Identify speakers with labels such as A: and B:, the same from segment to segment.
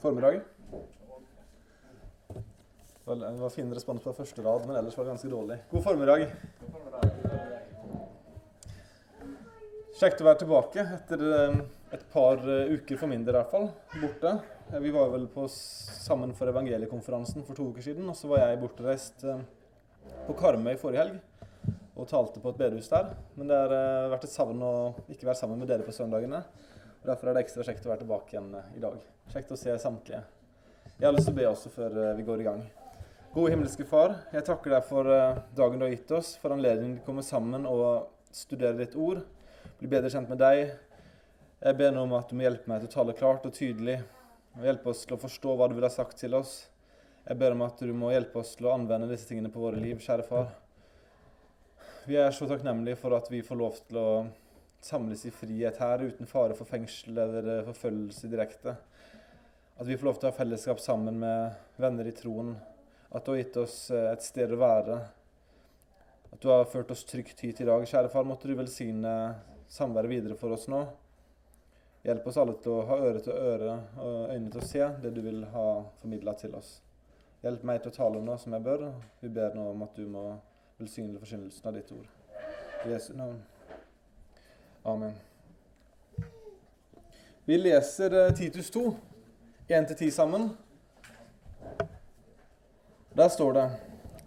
A: formiddag. Det var fin respons på første rad, men ellers var det ganske dårlig. God formiddag. Kjekt å være tilbake etter eh, et par eh, uker for min del i hvert fall, borte. Eh, vi var vel på sammen for evangeliekonferansen for to uker siden, og så var jeg bortreist på Karmøy forrige helg og talte på et bedehus der. Men det har vært et savn å ikke være sammen med dere på søndagene. og Derfor er det ekstra kjekt å være tilbake igjen i dag. Kjekt å se samtlige. Jeg har lyst til å be også før vi går i gang. Gode himmelske Far, jeg takker deg for dagen du har gitt oss, for anledningen til å komme sammen og studere ditt ord bli bedre kjent med deg. Jeg ber nå om at du må hjelpe meg til å tale klart og tydelig, og hjelpe oss til å forstå hva du vil ha sagt til oss. Jeg ber om at du må hjelpe oss til å anvende disse tingene på våre liv, kjære far. Vi er så takknemlige for at vi får lov til å samles i frihet her uten fare for fengsel eller forfølgelse direkte. At vi får lov til å ha fellesskap sammen med venner i troen. At du har gitt oss et sted å være. At du har ført oss trygt hit i dag. Kjære far, måtte du velsigne samværet videre for oss nå. Hjelp oss alle til å ha øre til øre og øyne til å se det du vil ha formidla til oss. Hjelp meg til å tale nå som jeg bør. Vi ber nå om at du må velsigne forkynnelsen av ditt ord. I Jesu navn. Amen. Vi leser eh, Titus 2, 1-10 sammen. Der står det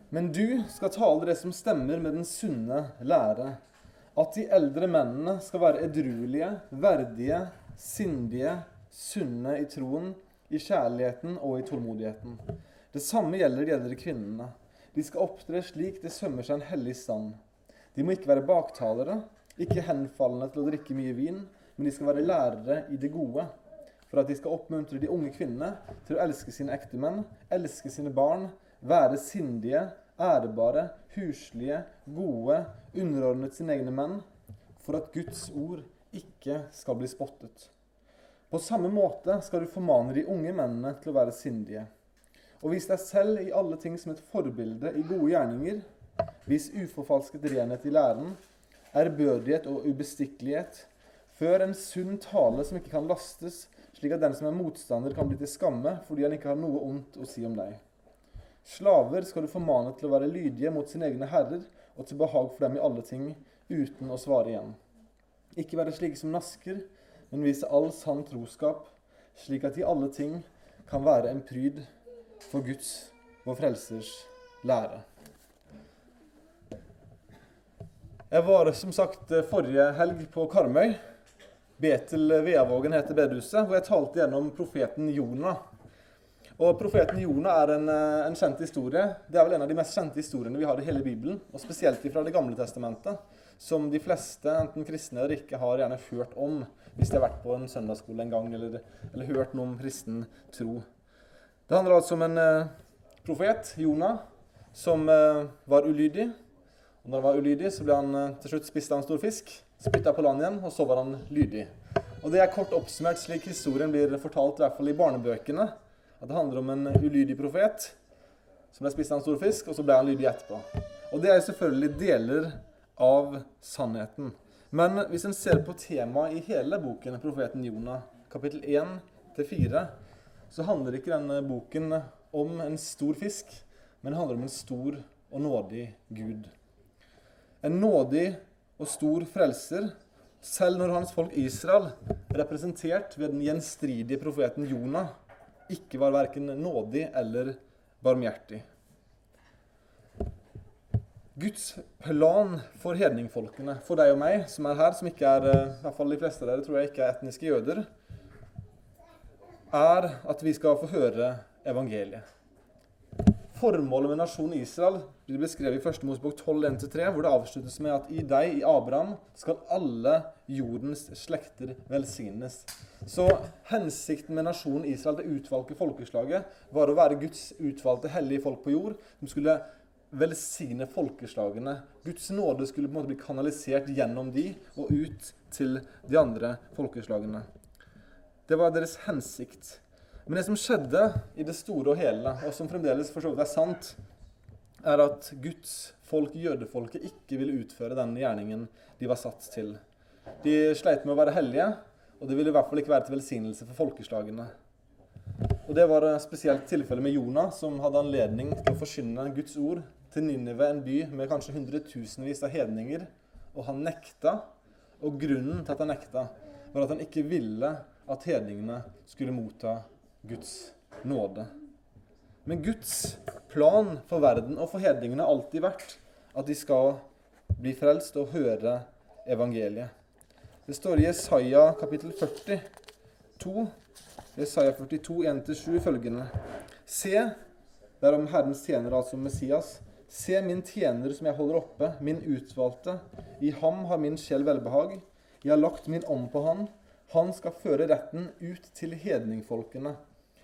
A: Men du skal tale det som stemmer med den sunne lære at de eldre mennene skal være edruelige, verdige, sindige, sunne i troen, i kjærligheten og i tålmodigheten. Det samme gjelder de eldre kvinnene. De skal opptre slik det sømmer seg en hellig stand. De må ikke være baktalere, ikke henfallende til å drikke mye vin, men de skal være lærere i det gode, for at de skal oppmuntre de unge kvinnene til å elske sine ektemenn, elske sine barn, være sindige, ærebare, huslige, gode, underordnet sine egne menn, for at Guds ord ikke skal bli spottet. På samme måte skal du formane de unge mennene til å være sindige. Og vis deg selv i alle ting som et forbilde i gode gjerninger. Vis uforfalsket renhet i læren, ærbødighet og ubestikkelighet. Før en sunn tale som ikke kan lastes, slik at den som er motstander, kan bli til skamme fordi han ikke har noe ondt å si om deg. Slaver skal du formane til å være lydige mot sine egne herrer og til behag for dem i alle ting, uten å svare igjen. Ikke være slike som nasker, men vise all sann troskap, slik at i alle ting kan være en pryd for Guds, vår Frelsers, lære. Jeg var som sagt forrige helg på Karmøy. Betel Veavågen heter bedehuset, hvor jeg talte gjennom profeten Jonah. Og Profeten Jonah er en, eh, en, kjent historie. Det er vel en av de mest kjente historiene vi har i hele Bibelen. Og spesielt fra Det gamle testamentet, som de fleste, enten kristne eller ikke, har gjerne hørt om hvis de har vært på en søndagsskole en gang eller, eller hørt noe om kristen tro. Det handler altså om en eh, profet, Jonah, som eh, var ulydig. Og når han var ulydig, så ble han eh, til slutt spist av en stor fisk, spytta på land igjen, og så var han lydig. Og Det er kort oppsummert slik historien blir fortalt, i hvert fall i barnebøkene at det handler om en ulydig profet som ble spist av en stor fisk, og så ble han lydig etterpå. Og det er selvfølgelig deler av sannheten. Men hvis en ser på temaet i hele boken, profeten Jonah, kapittel 1-4, så handler ikke denne boken om en stor fisk, men det handler om en stor og nådig Gud. En nådig og stor frelser, selv når hans folk Israel, representert ved den gjenstridige profeten Jonah, ikke var verken nådig eller barmhjertig. Guds plan for hedningfolkene, for deg og meg som er her, som ikke er eh, i hvert fall de fleste av dere tror jeg ikke er etniske jøder, er at vi skal få høre evangeliet formålet med nasjonen Israel blir beskrevet i 1. Mosebok 12.1-3, hvor det avsluttes med at i deg, i Abraham, skal alle jordens slekter velsignes. Så hensikten med nasjonen Israel, det utvalgte folkeslaget, var å være Guds utvalgte hellige folk på jord. De skulle velsigne folkeslagene. Guds nåde skulle på en måte bli kanalisert gjennom de og ut til de andre folkeslagene. Det var deres hensikt. Men det som skjedde i det store og hele, og som fremdeles for så vidt er sant, er at Guds folk, jødefolket, ikke ville utføre den gjerningen de var satt til. De sleit med å være hellige, og det ville i hvert fall ikke være til velsignelse for folkeslagene. Og Det var spesielt tilfellet med Jonah, som hadde anledning til å forkynne Guds ord til Ninive, en by med kanskje hundretusenvis av hedninger. Og han nekta. Og grunnen til at han nekta, var at han ikke ville at hedningene skulle motta Guds nåde. Men Guds plan for verden og for hedningene har alltid vært at de skal bli frelst og høre evangeliet. Det står i Jesaja kapittel 42, Jesaja 42, 1-7 følgende. Se, det er om Herrens tjener, altså Messias. Se min tjener som jeg holder oppe, min utvalgte. I ham har min sjel velbehag. Jeg har lagt min ånd på han. Han skal føre retten ut til hedningfolkene.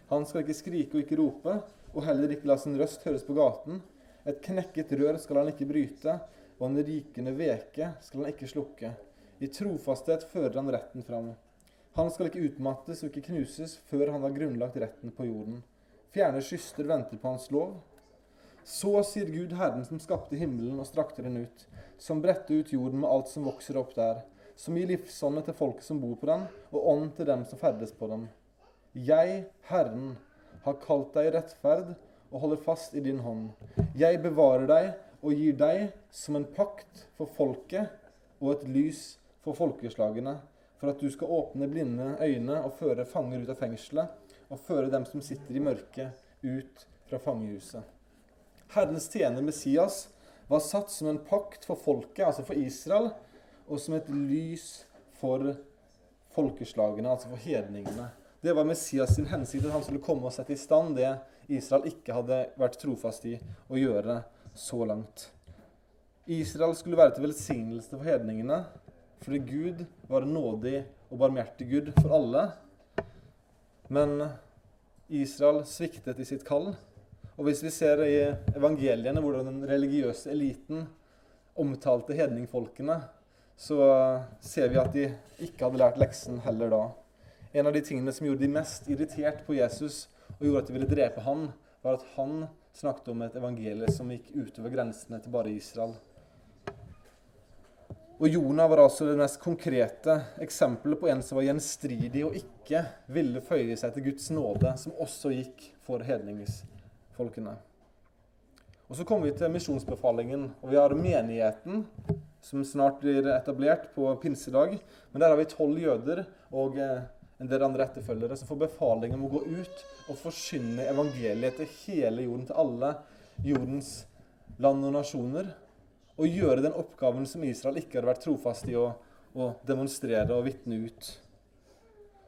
A: Han skal ikke skrike og ikke rope, og heller ikke la sin røst høres på gaten. Et knekket rør skal han ikke bryte, og en rikende veke skal han ikke slukke. I trofasthet fører han retten fram. Han skal ikke utmattes og ikke knuses før han har grunnlagt retten på jorden. Fjerne skyster venter på hans lov. Så sier Gud, Herren som skapte himmelen og strakte den ut, som bredte ut jorden med alt som vokser opp der, som gir livsånde til folket som bor på den, og ånd til dem som ferdes på dem. Jeg, Herren, har kalt deg rettferd og holder fast i din hånd. Jeg bevarer deg og gir deg som en pakt for folket og et lys for folkeslagene, for at du skal åpne blinde øyne og føre fanger ut av fengselet, og føre dem som sitter i mørket, ut fra fangehuset. Herrens tjener Messias var satt som en pakt for folket, altså for Israel, og som et lys for folkeslagene, altså for hedningene. Det var Messias sin hensikt, at han skulle komme og sette i stand det Israel ikke hadde vært trofast i å gjøre så langt. Israel skulle være til velsignelse for hedningene, fordi Gud var nådig og barmhjertig Gud for alle. Men Israel sviktet i sitt kall. Og hvis vi ser i evangeliene hvordan den religiøse eliten omtalte hedningfolkene, så ser vi at de ikke hadde lært leksen heller da. En av de tingene som gjorde de mest irritert på Jesus, og gjorde at de ville drepe han, var at han snakket om et evangelie som gikk utover grensene til bare Israel. Og Jonah var altså det mest konkrete eksempelet på en som var gjenstridig og ikke ville føye seg til Guds nåde, som også gikk for hedningsfolkene. Og Så kommer vi til misjonsbefalingen, og vi har menigheten, som snart blir etablert på pinsedag. Men der har vi tolv jøder og eh, en del andre etterfølgere som får befaling om å gå ut og forkynne evangeliet til hele jorden, til alle jordens land og nasjoner og gjøre den oppgaven som Israel ikke hadde vært trofast i å, å demonstrere og vitne ut.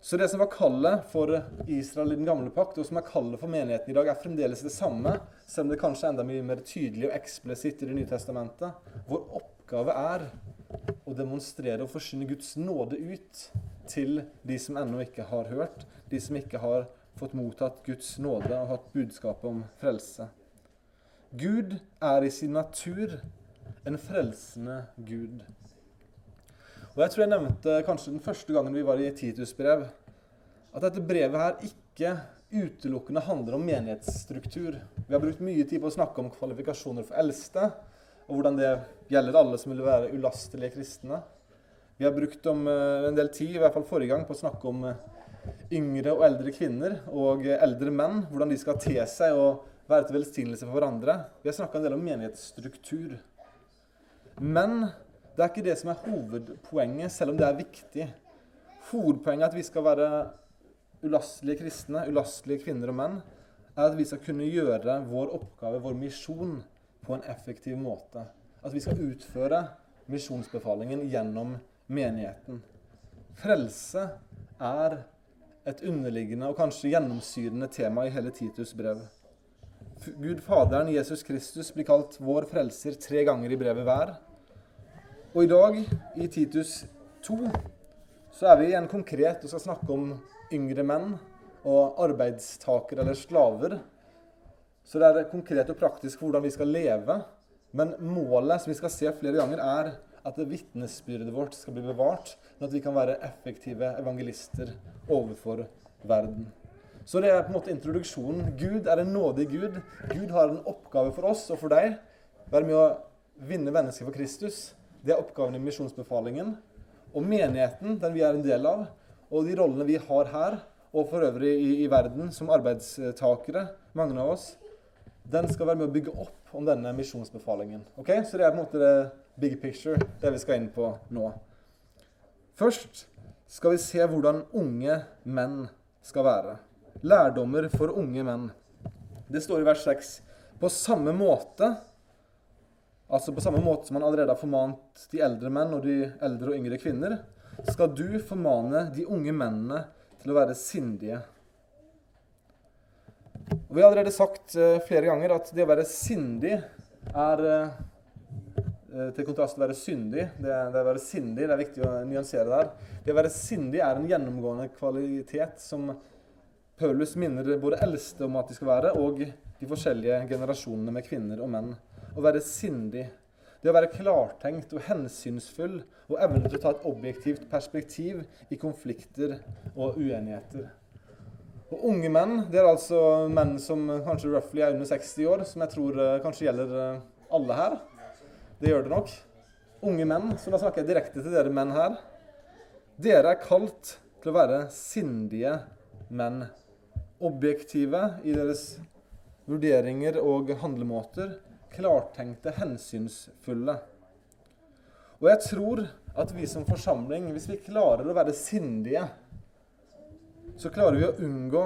A: Så det som var kallet for Israel i den gamle pakt, og som er kallet for menigheten i dag, er fremdeles det samme, selv om det kanskje er enda mye mer tydelig og eksplisitt i Det nye testamentet. Vår oppgave er å demonstrere og forsyne Guds nåde ut til de som ennå ikke har hørt, de som ikke har fått mottatt Guds nåde og hatt budskapet om frelse. Gud er i sin natur en frelsende Gud. Og Jeg tror jeg nevnte kanskje den første gangen vi var i Titus brev, at dette brevet her ikke utelukkende handler om menighetsstruktur. Vi har brukt mye tid på å snakke om kvalifikasjoner for eldste, og hvordan det gjelder alle som vil være ulastelige kristne. Vi har brukt om eh, en del tid, i hvert fall forrige gang, på å snakke om eh, yngre og eldre kvinner og eldre menn. Hvordan de skal te seg og være til velsignelse for hverandre. Vi har snakka en del om menighetsstruktur. Men det er ikke det som er hovedpoenget, selv om det er viktig. Hovedpoenget er at vi skal være ulastelige kristne, ulastelige kvinner og menn, er at vi skal kunne gjøre vår oppgave, vår misjon, på en effektiv måte. At vi skal utføre misjonsbefalingen gjennom menigheten. Frelse er et underliggende og kanskje gjennomsyrende tema i hele Titus brev. Gud Faderen, Jesus Kristus, blir kalt vår frelser tre ganger i brevet hver. Og i dag, i Titus 2, så er vi igjen konkret og skal snakke om yngre menn og arbeidstakere eller slaver. Så det er konkret og praktisk hvordan vi skal leve. Men målet, som vi skal se flere ganger, er at vitnesbyrdet vårt skal bli bevart, men at vi kan være effektive evangelister overfor verden. Så det er på en måte introduksjonen. Gud er en nådig Gud. Gud har en oppgave for oss og for deg. Være med å vinne mennesker for Kristus. Det er oppgaven i misjonsbefalingen. Og menigheten, den vi er en del av, og de rollene vi har her, og for øvrig i, i verden som arbeidstakere, mange av oss, den skal være med å bygge opp om denne misjonsbefalingen. Ok? Så det er på en måte det big picture, det vi skal inn på nå. Først skal vi se hvordan unge menn skal være. Lærdommer for unge menn. Det står i vers 6. På samme måte Altså på samme måte som han allerede har formant de eldre menn og de eldre og yngre kvinner, skal du formane de unge mennene til å være sindige. Og Vi har allerede sagt uh, flere ganger at det å være sindig er uh, til kontrast til å være syndig. Det, det, å være sindig, det er viktig å nyansere der. Det å være sindig er en gjennomgående kvalitet som Paulus minner både eldste om at de skal være, og de forskjellige generasjonene med kvinner og menn å være sindig. Det å være klartenkt og hensynsfull og evne til å ta et objektivt perspektiv i konflikter og uenigheter. Og Unge menn det er altså menn som kanskje roughly er under 60 år, som jeg tror uh, kanskje gjelder uh, alle her. Det gjør det nok. Unge menn, så da snakker jeg direkte til dere menn her. Dere er kalt til å være sindige menn. Objektive i deres vurderinger og handlemåter klartenkte, hensynsfulle. Og jeg tror at vi som forsamling, hvis vi klarer å være sindige, så klarer vi å unngå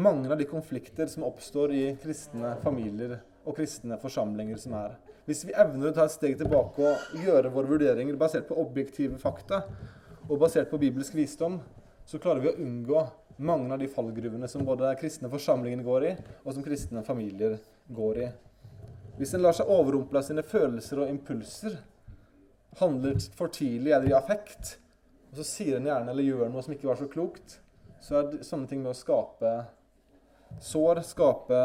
A: mange av de konflikter som oppstår i kristne familier og kristne forsamlinger som er. Hvis vi evner å ta et steg tilbake og gjøre våre vurderinger basert på objektive fakta og basert på bibelsk visdom, så klarer vi å unngå mange av de fallgruvene som både kristne forsamlinger går i, og som kristne familier går i. Hvis en lar seg overrumple av sine følelser og impulser, handler for tidlig eller i affekt, og så sier en gjerne eller gjør noe som ikke var så klokt, så er det sånne ting med å skape sår, skape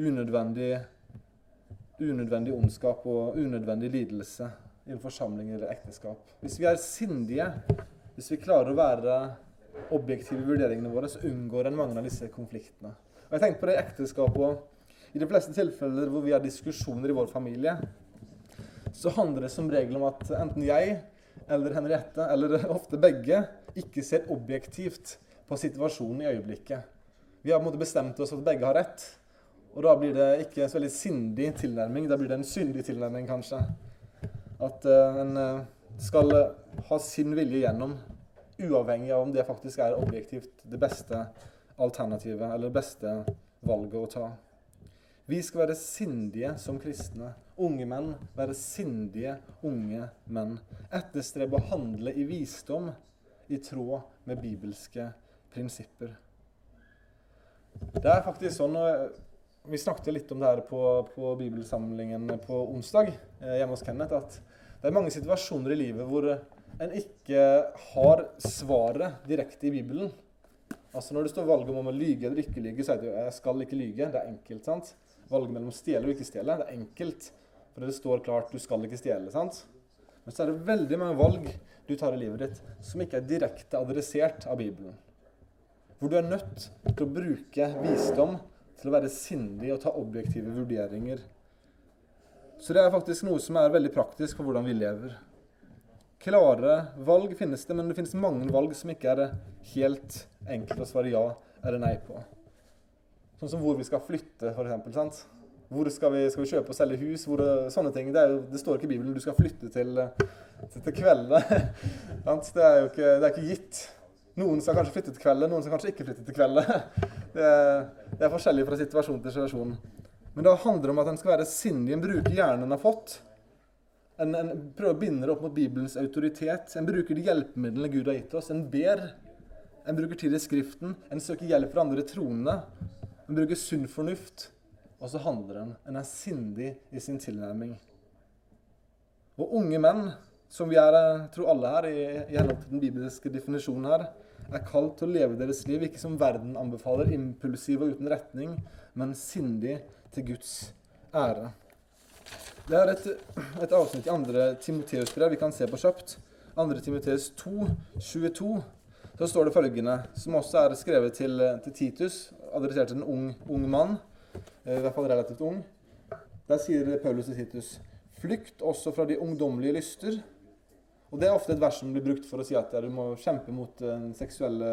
A: unødvendig, unødvendig ondskap og unødvendig lidelse i en forsamling eller ekteskap. Hvis vi er sindige, hvis vi klarer å være objektive i vurderingene våre, så unngår en mange av disse konfliktene. Og Jeg tenkte på det i ekteskapet òg. I de fleste tilfeller hvor vi har diskusjoner i vår familie, så handler det som regel om at enten jeg eller Henriette, eller ofte begge, ikke ser objektivt på situasjonen i øyeblikket. Vi har på en måte bestemt oss for at begge har rett. Og da blir det ikke så veldig sindig tilnærming, da blir det en syndig tilnærming, kanskje. At uh, en uh, skal ha sin vilje gjennom, uavhengig av om det faktisk er objektivt det beste alternativet eller det beste valget å ta. Vi skal være sindige som kristne. Unge menn være sindige unge menn. Etterstrebe å handle i visdom i tråd med bibelske prinsipper. Det er faktisk sånn Vi snakket litt om det her på, på bibelsamlingen på onsdag eh, hjemme hos Kenneth. At det er mange situasjoner i livet hvor en ikke har svaret direkte i Bibelen. Altså Når det står valget om å lyge eller ikke lyge, så er det jo 'jeg skal ikke lyge'. Det er enkelt. sant? valget mellom å stjele og ikke stjele. Det er enkelt, for det står klart du skal ikke stjele. sant? Men så er det veldig mange valg du tar i livet ditt som ikke er direkte adressert av Bibelen. Hvor du er nødt til å bruke visdom til å være sindig og ta objektive vurderinger. Så det er faktisk noe som er veldig praktisk for hvordan vi lever. Klare valg finnes det, men det finnes mange valg som ikke er helt enkelt å svare ja eller nei på. Sånn som hvor vi skal flytte, f.eks. Hvor skal vi, skal vi, kjøpe og selge hus? Hvor, sånne ting. Det, jo, det, står ikke i Bibelen du skal flytte til, til, til kveldene. det er jo ikke, det er ikke gitt. Noen skal kanskje flytte til kvelden, noen skal kanskje ikke flytte til kvelden. Det, det, er forskjellig fra situasjon til situasjon. Men det handler om at en skal være sindig. En bruker hjernen en har fått. En, en, prøver å binde det opp mot Bibelens autoritet. En bruker de hjelpemidlene Gud har gitt oss. En ber. En bruker tid i Skriften. En søker hjelp fra andre troende. En bruker sunn fornuft, og så handler en. En er sindig i sin tilnærming. Og unge menn, som vi er, tror alle her, i, i henhold til den bibelske definisjonen her, er kalt til å leve deres liv ikke som verden anbefaler, impulsiv og uten retning, men sindig til Guds ære. Det er et, et avsnitt i 2. Timoteus brev vi kan se på kjapt. 2. Timoteus 2, 22 så står det følgende, som også er skrevet til, til Titus, adressert til en ung, ung mann, eh, i hvert fall relativt ung. Der sier Paulus til Titus Flykt også fra de ungdommelige lyster. Og Det er ofte et vers som blir brukt for å si at ja, du må kjempe mot den seksuelle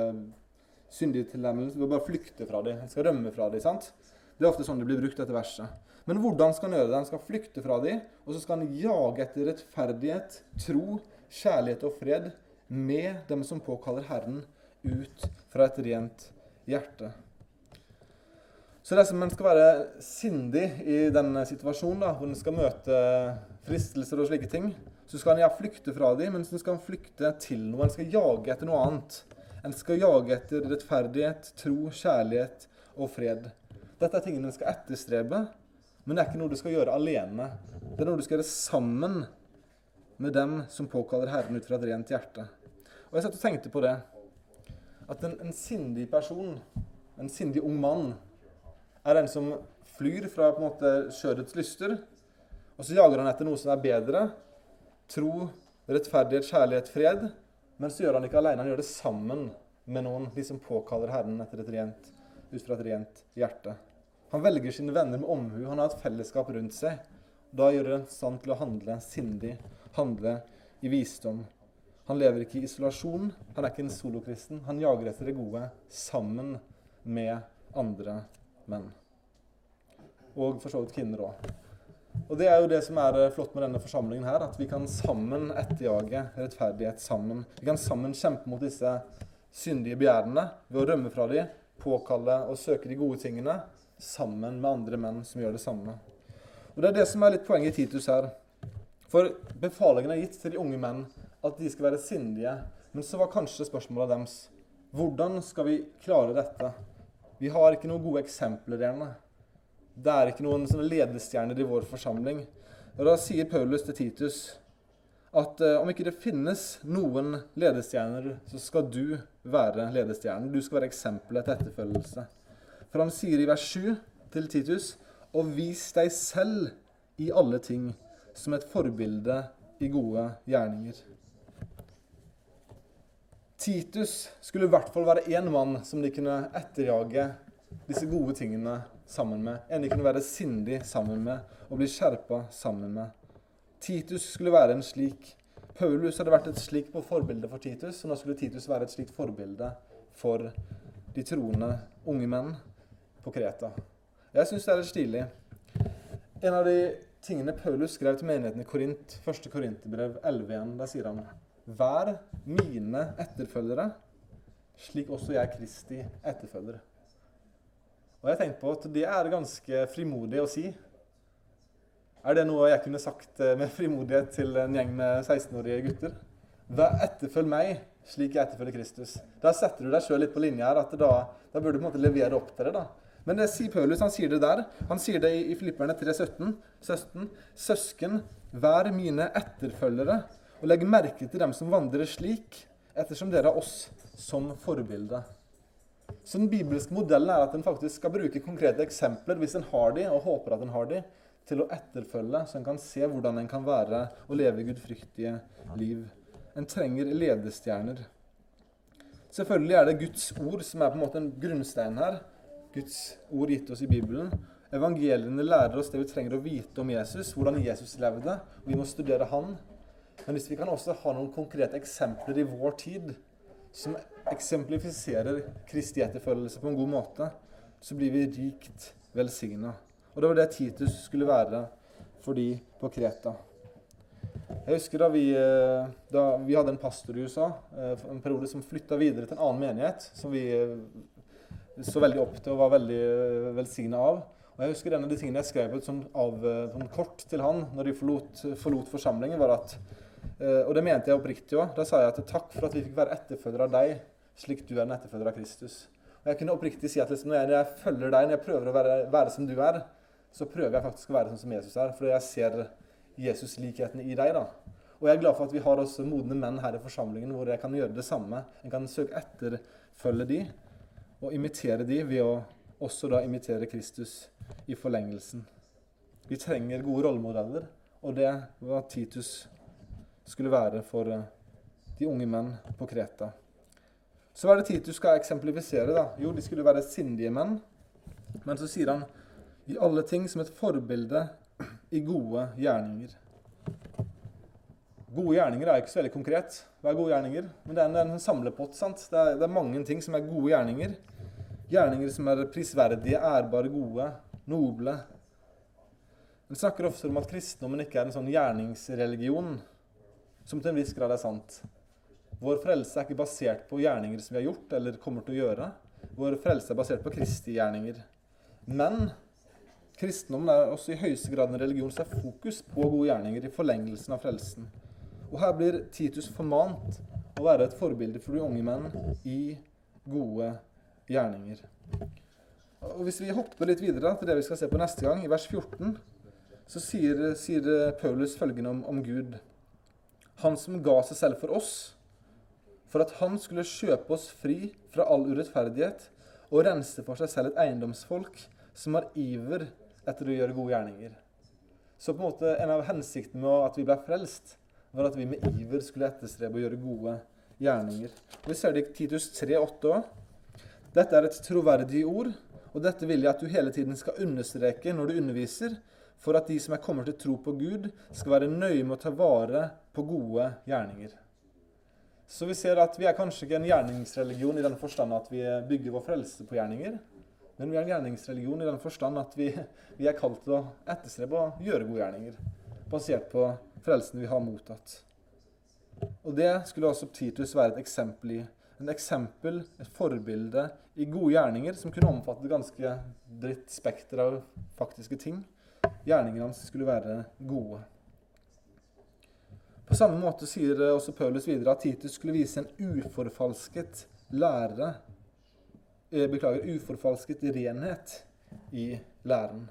A: syndige tilnærmelsen. Du må bare flykte fra dem. Jeg skal rømme fra dem. sant? Det er ofte sånn det blir brukt dette verset. Men hvordan skal han gjøre det? Han skal flykte fra dem, og så skal han jage etter rettferdighet, tro, kjærlighet og fred med dem som påkaller Herren, ut fra et rent hjerte. Så dersom en skal være sindig i denne situasjonen, da, hvor en skal møte fristelser og slike ting, så skal en ja, flykte fra dem, men så skal en flykte til noe. En skal jage etter noe annet. En skal jage etter rettferdighet, tro, kjærlighet og fred. Dette er tingene en skal etterstrebe, men det er ikke noe du skal gjøre alene. Det er noe du skal gjøre sammen med dem som påkaller Herren ut fra et rent hjerte. Og jeg satt og tenkte på det. At en, en sindig person, en sindig ung mann, er en som flyr fra på en måte skjørets lyster, og så jager han etter noe som er bedre. Tro, rettferdighet, kjærlighet, fred. Men så gjør han ikke alene, han gjør det sammen med noen, de som påkaller Herren etter et rent, ut fra et rent hjerte. Han velger sine venner med omhu. Han har et fellesskap rundt seg. Da gjør det en stand til å handle sindig, handle i visdom. Han lever ikke i isolasjon. Han er ikke en solokristen. Han jager etter det gode sammen med andre menn. Og for så vidt kvinner òg. Og det er jo det som er eh, flott med denne forsamlingen her, at vi kan sammen etterjage rettferdighet sammen. Vi kan sammen kjempe mot disse syndige begjærene ved å rømme fra dem, påkalle og søke de gode tingene sammen med andre menn som gjør det samme. Og Det er det som er litt poenget i Titus her. For befalingen er gitt til de unge menn at de skal være sindige. Men så var kanskje spørsmålet deres hvordan skal vi klare dette? Vi har ikke noen gode eksempler gjerne. Det er ikke noen sånne ledestjerner i vår forsamling. Og Da sier Paulus til Titus at uh, om ikke det finnes noen ledestjerner, så skal du være ledestjernen. Du skal være eksempelet til etterfølgelse. For han sier i vers 7 til Titus og vis deg selv i alle ting som et forbilde i gode gjerninger. Titus skulle i hvert fall være én mann som de kunne etterjage disse gode tingene sammen med. En de kunne være sindig sammen med og bli skjerpa sammen med. Titus skulle være en slik. Paulus hadde vært et slikt forbilde for Titus, og nå skulle Titus være et slikt forbilde for de troende unge menn på Kreta. Jeg syns det er litt stilig. En av de tingene Paulus skrev til menigheten i Korint, 1. Korinterbrev 11 der sier han Vær mine etterfølgere, slik også jeg Kristi etterfølger. Og jeg tenkte på at det er ganske frimodig å si. Er det noe jeg kunne sagt eh, med frimodighet til en gjeng med 16-årige gutter? Vær etterfølg meg, slik jeg etterfølger Kristus. Da setter du deg sjøl litt på linje her. at da, da bør du på en måte levere opp til det. da. Men det sier Paulus, han sier det der. Han sier det i, i Filipperne 3,17. 17. Søsken, vær mine etterfølgere, og legg merke til dem som vandrer slik, ettersom dere har oss som forbilde. Så den bibelske modellen er at en faktisk skal bruke konkrete eksempler hvis en har de, og håper at en har de, til å etterfølge, så en kan se hvordan en kan være og leve gudfryktige liv. En trenger ledestjerner. Selvfølgelig er det Guds ord som er på en måte en grunnstein her. Guds ord gitt oss i Bibelen. Evangeliene lærer oss det vi trenger å vite om Jesus, hvordan Jesus levde. og Vi må studere han. Men hvis vi kan også ha noen konkrete eksempler i vår tid som eksemplifiserer Kristi etterfølgelse på en god måte, så blir vi rikt velsigna. Og det var det Titus skulle være for de på Kreta. Jeg husker da vi, eh, da vi hadde en pastor i USA eh, en periode som flytta videre til en annen menighet, som vi eh, så veldig opp til og var veldig velsigna av. Og jeg husker En av de tingene jeg skrev ut som, av, sånn kort til han når de forlot, forlot forsamlingen, var at Og det mente jeg oppriktig òg. Da sa jeg at takk for at vi fikk være etterfølgere av deg, slik du er en etterfølger av Kristus. Og Jeg kunne oppriktig si at liksom, når, jeg, når, jeg, følger deg, når jeg prøver å være, være, som du er, så prøver jeg faktisk å være sånn som Jesus er. Fordi jeg ser Jesus-likhetene i deg. da. Og jeg er glad for at vi har også modne menn her i forsamlingen hvor jeg kan gjøre det samme. En kan søke etterfølge de og imitere de ved å også da imitere Kristus i forlengelsen. Vi trenger gode rollemodeller, og det var Titus skulle være for eh, de unge menn på Kreta. Så hva er det Titus skal eksemplifisere? da? Jo, de skulle være sindige menn. Men så sier han i alle ting som et forbilde i gode gjerninger. Gode gjerninger er ikke så veldig konkret. Hva er gode gjerninger? Men det er en, en samlepott. sant? Det er, det er, mange ting som er gode gjerninger. Gjerninger som er prisverdige, ærbare, gode, noble. Vi snakker ofte om at kristendommen ikke er en sånn gjerningsreligion, som til en viss grad er sant. Vår frelse er ikke basert på gjerninger som vi har gjort eller kommer til å gjøre. Vår frelse er basert på Kristi gjerninger. Men kristendommen er også i høyeste grad en religion som har fokus på gode gjerninger i forlengelsen av frelsen. Og her blir Titus formant å være et forbilde for de unge menn i gode gjerninger. Og Hvis vi hopper litt videre til det vi skal se på neste gang, i vers 14, så sier, sier Paulus følgende om, om Gud. Han som ga seg selv for oss, for at han skulle kjøpe oss fri fra all urettferdighet og rense for seg selv et eiendomsfolk som har iver etter å gjøre gode gjerninger. Så på en måte en av hensiktene med at vi ble frelst, var at vi med iver skulle etterstrebe å gjøre gode gjerninger. Og Vi ser det i Titus 3,8 òg. Dette er et troverdig ord, og dette vil jeg at du hele tiden skal understreke når du underviser, for at de som er kommet til tro på Gud, skal være nøye med å ta vare på gode gjerninger. Så vi ser at vi er kanskje ikke en gjerningsreligion i den forstand at vi bygger vår frelse på gjerninger. Men vi er en gjerningsreligion i den forstand at vi, vi er kalt til å etterstrebe å gjøre gode gjerninger. Basert på frelsen vi har mottatt. Og det skulle også Titus være et eksempel i. En eksempel, et forbilde i gode gjerninger som kunne omfatte et ganske dritt spekter av faktiske ting. Gjerningene hans skulle være gode. På samme måte sier også Paulus videre at Titus skulle vise en uforfalsket lære eh, Beklager, uforfalsket renhet i læren.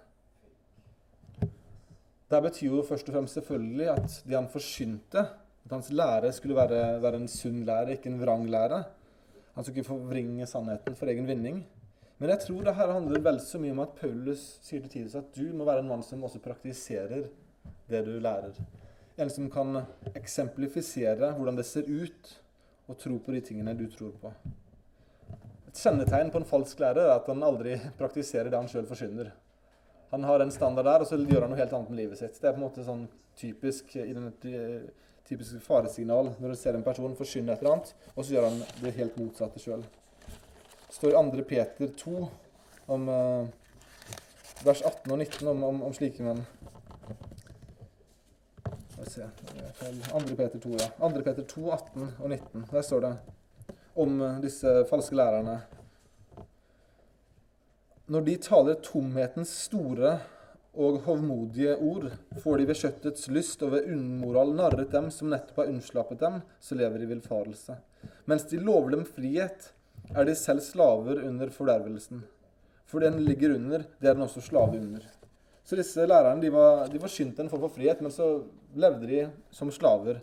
A: Det betyr jo først og fremst selvfølgelig at det han forsynte, at hans lære skulle være, være en sunn lære, ikke en vrang lære. Han skulle ikke forvringe sannheten for egen vinning. Men jeg tror det her handler vel så mye om at Paulus sier til Titus at du må være en mann som også praktiserer det du lærer. En som kan eksemplifisere hvordan det ser ut å tro på de tingene du tror på. Et kjennetegn på en falsk lærer er at han aldri praktiserer det han sjøl forsyner. Han har en standard der, og så gjør han noe helt annet med livet sitt. Det er på en måte sånn typisk, typisk faresignal når du ser en person forsyne et eller annet, og så gjør han det helt motsatte sjøl. Det står i 2. Peter 2, om, uh, vers 18 og 19, om, om, om slike menn se. 2. Peter 2, ja. 2. Peter 2, 18 og 19. Der står det om eh, disse falske lærerne. Når de taler tomhetens store og hovmodige ord, får de ved kjøttets lyst og ved umoral narret dem som nettopp har unnslappet dem, så lever de i villfarelse. Mens de lover dem frihet, er de selv slaver under fordervelsen. For den ligger under, det er den også slave under. Så disse lærerne de var, de forsynte en form for frihet, men så levde de som slaver.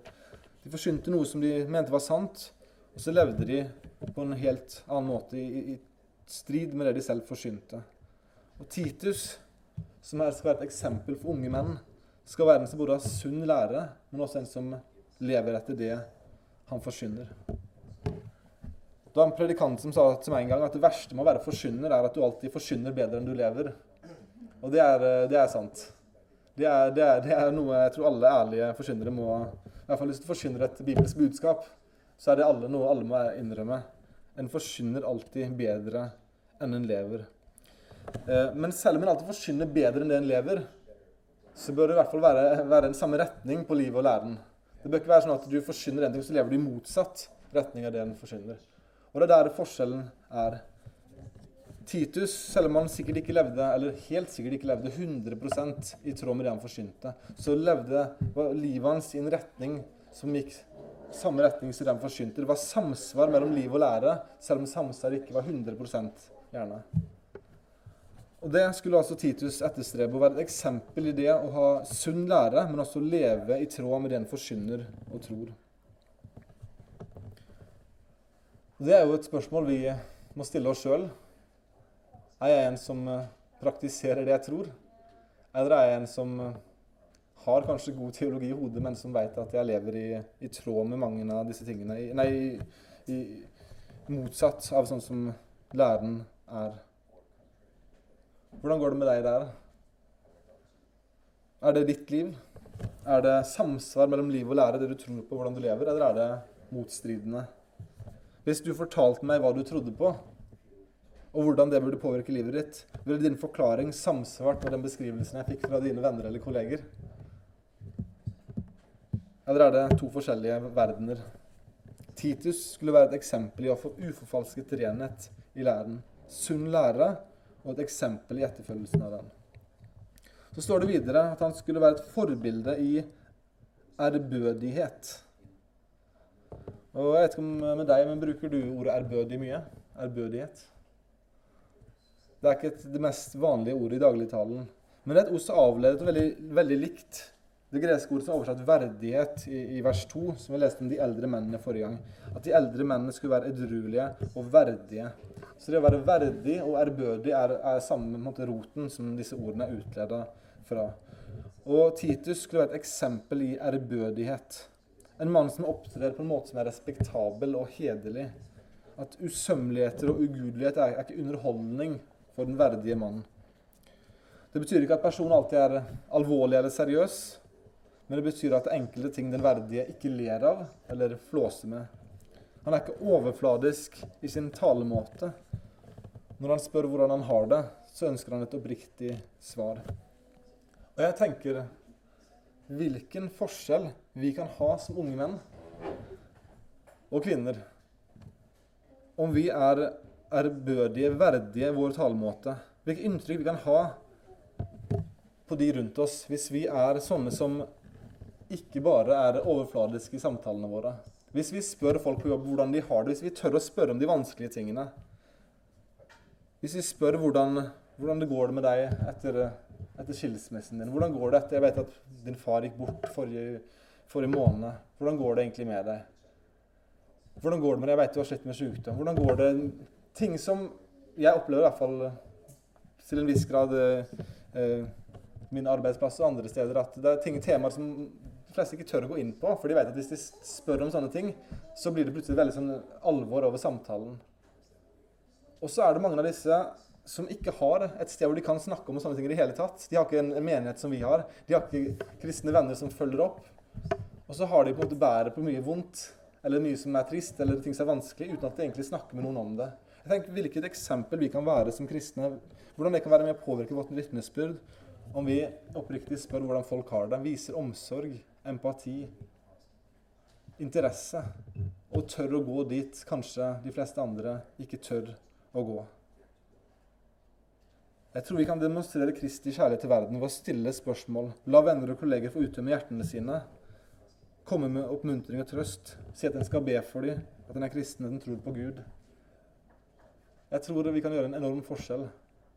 A: De forsynte noe som de mente var sant, og så levde de på en helt annen måte, i, i strid med det de selv forsynte. Og Titus, som her skal være et eksempel for unge menn, skal være en som både har sunn lære, men også en som lever etter det han forsyner. Det var en predikant som sa til meg en gang at det verste med å være forsyner, er at du alltid forsyner bedre enn du lever. Og det er, eh, det er sant. Det er, det, er, det er, noe jeg tror alle ærlige forkynnere må I hvert fall hvis du forkynner et bibelsk budskap, så er det alle, noe alle må innrømme. En forkynner alltid bedre enn en lever. Eh, men selv om en alltid forkynner bedre enn det en lever, så bør det i hvert fall være, være en samme retning på livet og læren. Det bør ikke være sånn at du forkynner en ting, så lever du i motsatt retning av det en forkynner. Og det er der forskjellen er. Titus, selv om han sikkert ikke levde, eller helt sikkert ikke levde 100% i tråd med det han forsynte, så levde livet hans i en retning som gikk samme retning som det han forsynte. Det var samsvar mellom liv og lære, selv om samsvar ikke var 100% gjerne. Og Det skulle altså Titus etterstrebe, å være et eksempel i det å ha sunn lære, men også leve i tråd med det en forsyner og tror. Det er jo et spørsmål vi må stille oss sjøl. Er jeg en som eh, praktiserer det jeg tror? Eller er jeg en som eh, har kanskje god teologi i hodet, men som vet at jeg lever i, i tråd med mange av disse tingene? Nei, i, motsatt av sånn som læren er. Hvordan går det med deg der? Er det ditt liv? Er det samsvar mellom liv og lære, det du tror på, hvordan du lever, eller er det motstridende? Hvis du fortalte meg hva du trodde på, og hvordan det burde påvirke livet ditt, ville din forklaring samsvart med den beskrivelsen jeg fikk fra dine venner eller kolleger? Eller er det to forskjellige verdener? Titus skulle være et eksempel i å få uforfalsket renhet i læren, sunn lære og et eksempel i etterfølgelsen av den. Så står det videre at han skulle være et forbilde i ærbødighet. Og jeg vet ikke om med deg, men bruker du ordet ærbødig mye? Ærbødighet? Det er ikke et, det mest vanlige ordet i dagligtalen. Men det er et ord som avledet og veldig, veldig likt det greske ordet som er oversatt 'verdighet' i, i, vers 2, som vi leste om de eldre mennene forrige gang. At de eldre mennene skulle være edruelige og verdige. Så det å være verdig og ærbødig er, er samme måte, roten som disse ordene er utleda fra. Og Titus skulle være et eksempel i ærbødighet. En mann som opptrer på en måte som er respektabel og hederlig. At usømmeligheter og ugudelighet er, er ikke underholdning for den verdige mannen. Det betyr ikke at personen alltid er alvorlig eller seriøs, men det betyr at enkelte ting den verdige ikke ler av eller flåser med. Han er ikke overfladisk i sin talemåte. Når han spør hvordan han har det, så ønsker han et oppriktig svar. Og jeg tenker hvilken forskjell vi kan ha som unge menn og kvinner om vi er ærbødige, verdige vår talemåte. Hvilket inntrykk vi kan ha på de rundt oss hvis vi er sånne som ikke bare er overfladiske i samtalene våre. Hvis vi spør folk på jobb hvordan de har det, hvis vi tør å spørre om de vanskelige tingene Hvis vi spør hvordan, hvordan det går med deg etter, etter, skilsmissen din Hvordan går det etter Jeg vet at din far gikk bort forrige, forrige måned. Hvordan går det egentlig med deg? Hvordan går det med deg? Jeg vet du har slitt med sykdom. Hvordan går det? Ting som jeg opplever i hvert fall til en viss grad eh, min arbeidsplass og andre steder, at det er ting, temaer som de fleste ikke tør å gå inn på, for de vet at hvis de spør om sånne ting, så blir det plutselig veldig sånn alvor over samtalen. Og så er det mange av disse som ikke har et sted hvor de kan snakke om sånne ting i det hele tatt. De har ikke en menighet som vi har. De har ikke kristne venner som følger opp. Og så har de på en måte bæret på mye vondt, eller mye som er trist, eller ting som er vanskelig, uten at de egentlig snakker med noen om det. Jeg tenker Hvilket eksempel vi kan være som kristne, hvordan det kan være med å påvirke vårt vitnesbyrd, om vi oppriktig spør hvordan folk har det, viser omsorg, empati, interesse, og tør å gå dit kanskje de fleste andre ikke tør å gå. Jeg tror vi kan demonstrere Kristi kjærlighet til verden ved å stille spørsmål, la venner og kolleger få utømme hjertene sine, komme med oppmuntring og trøst, si at en skal be for dem, at en er kristen, at en tror på Gud. Jeg tror vi kan gjøre en enorm forskjell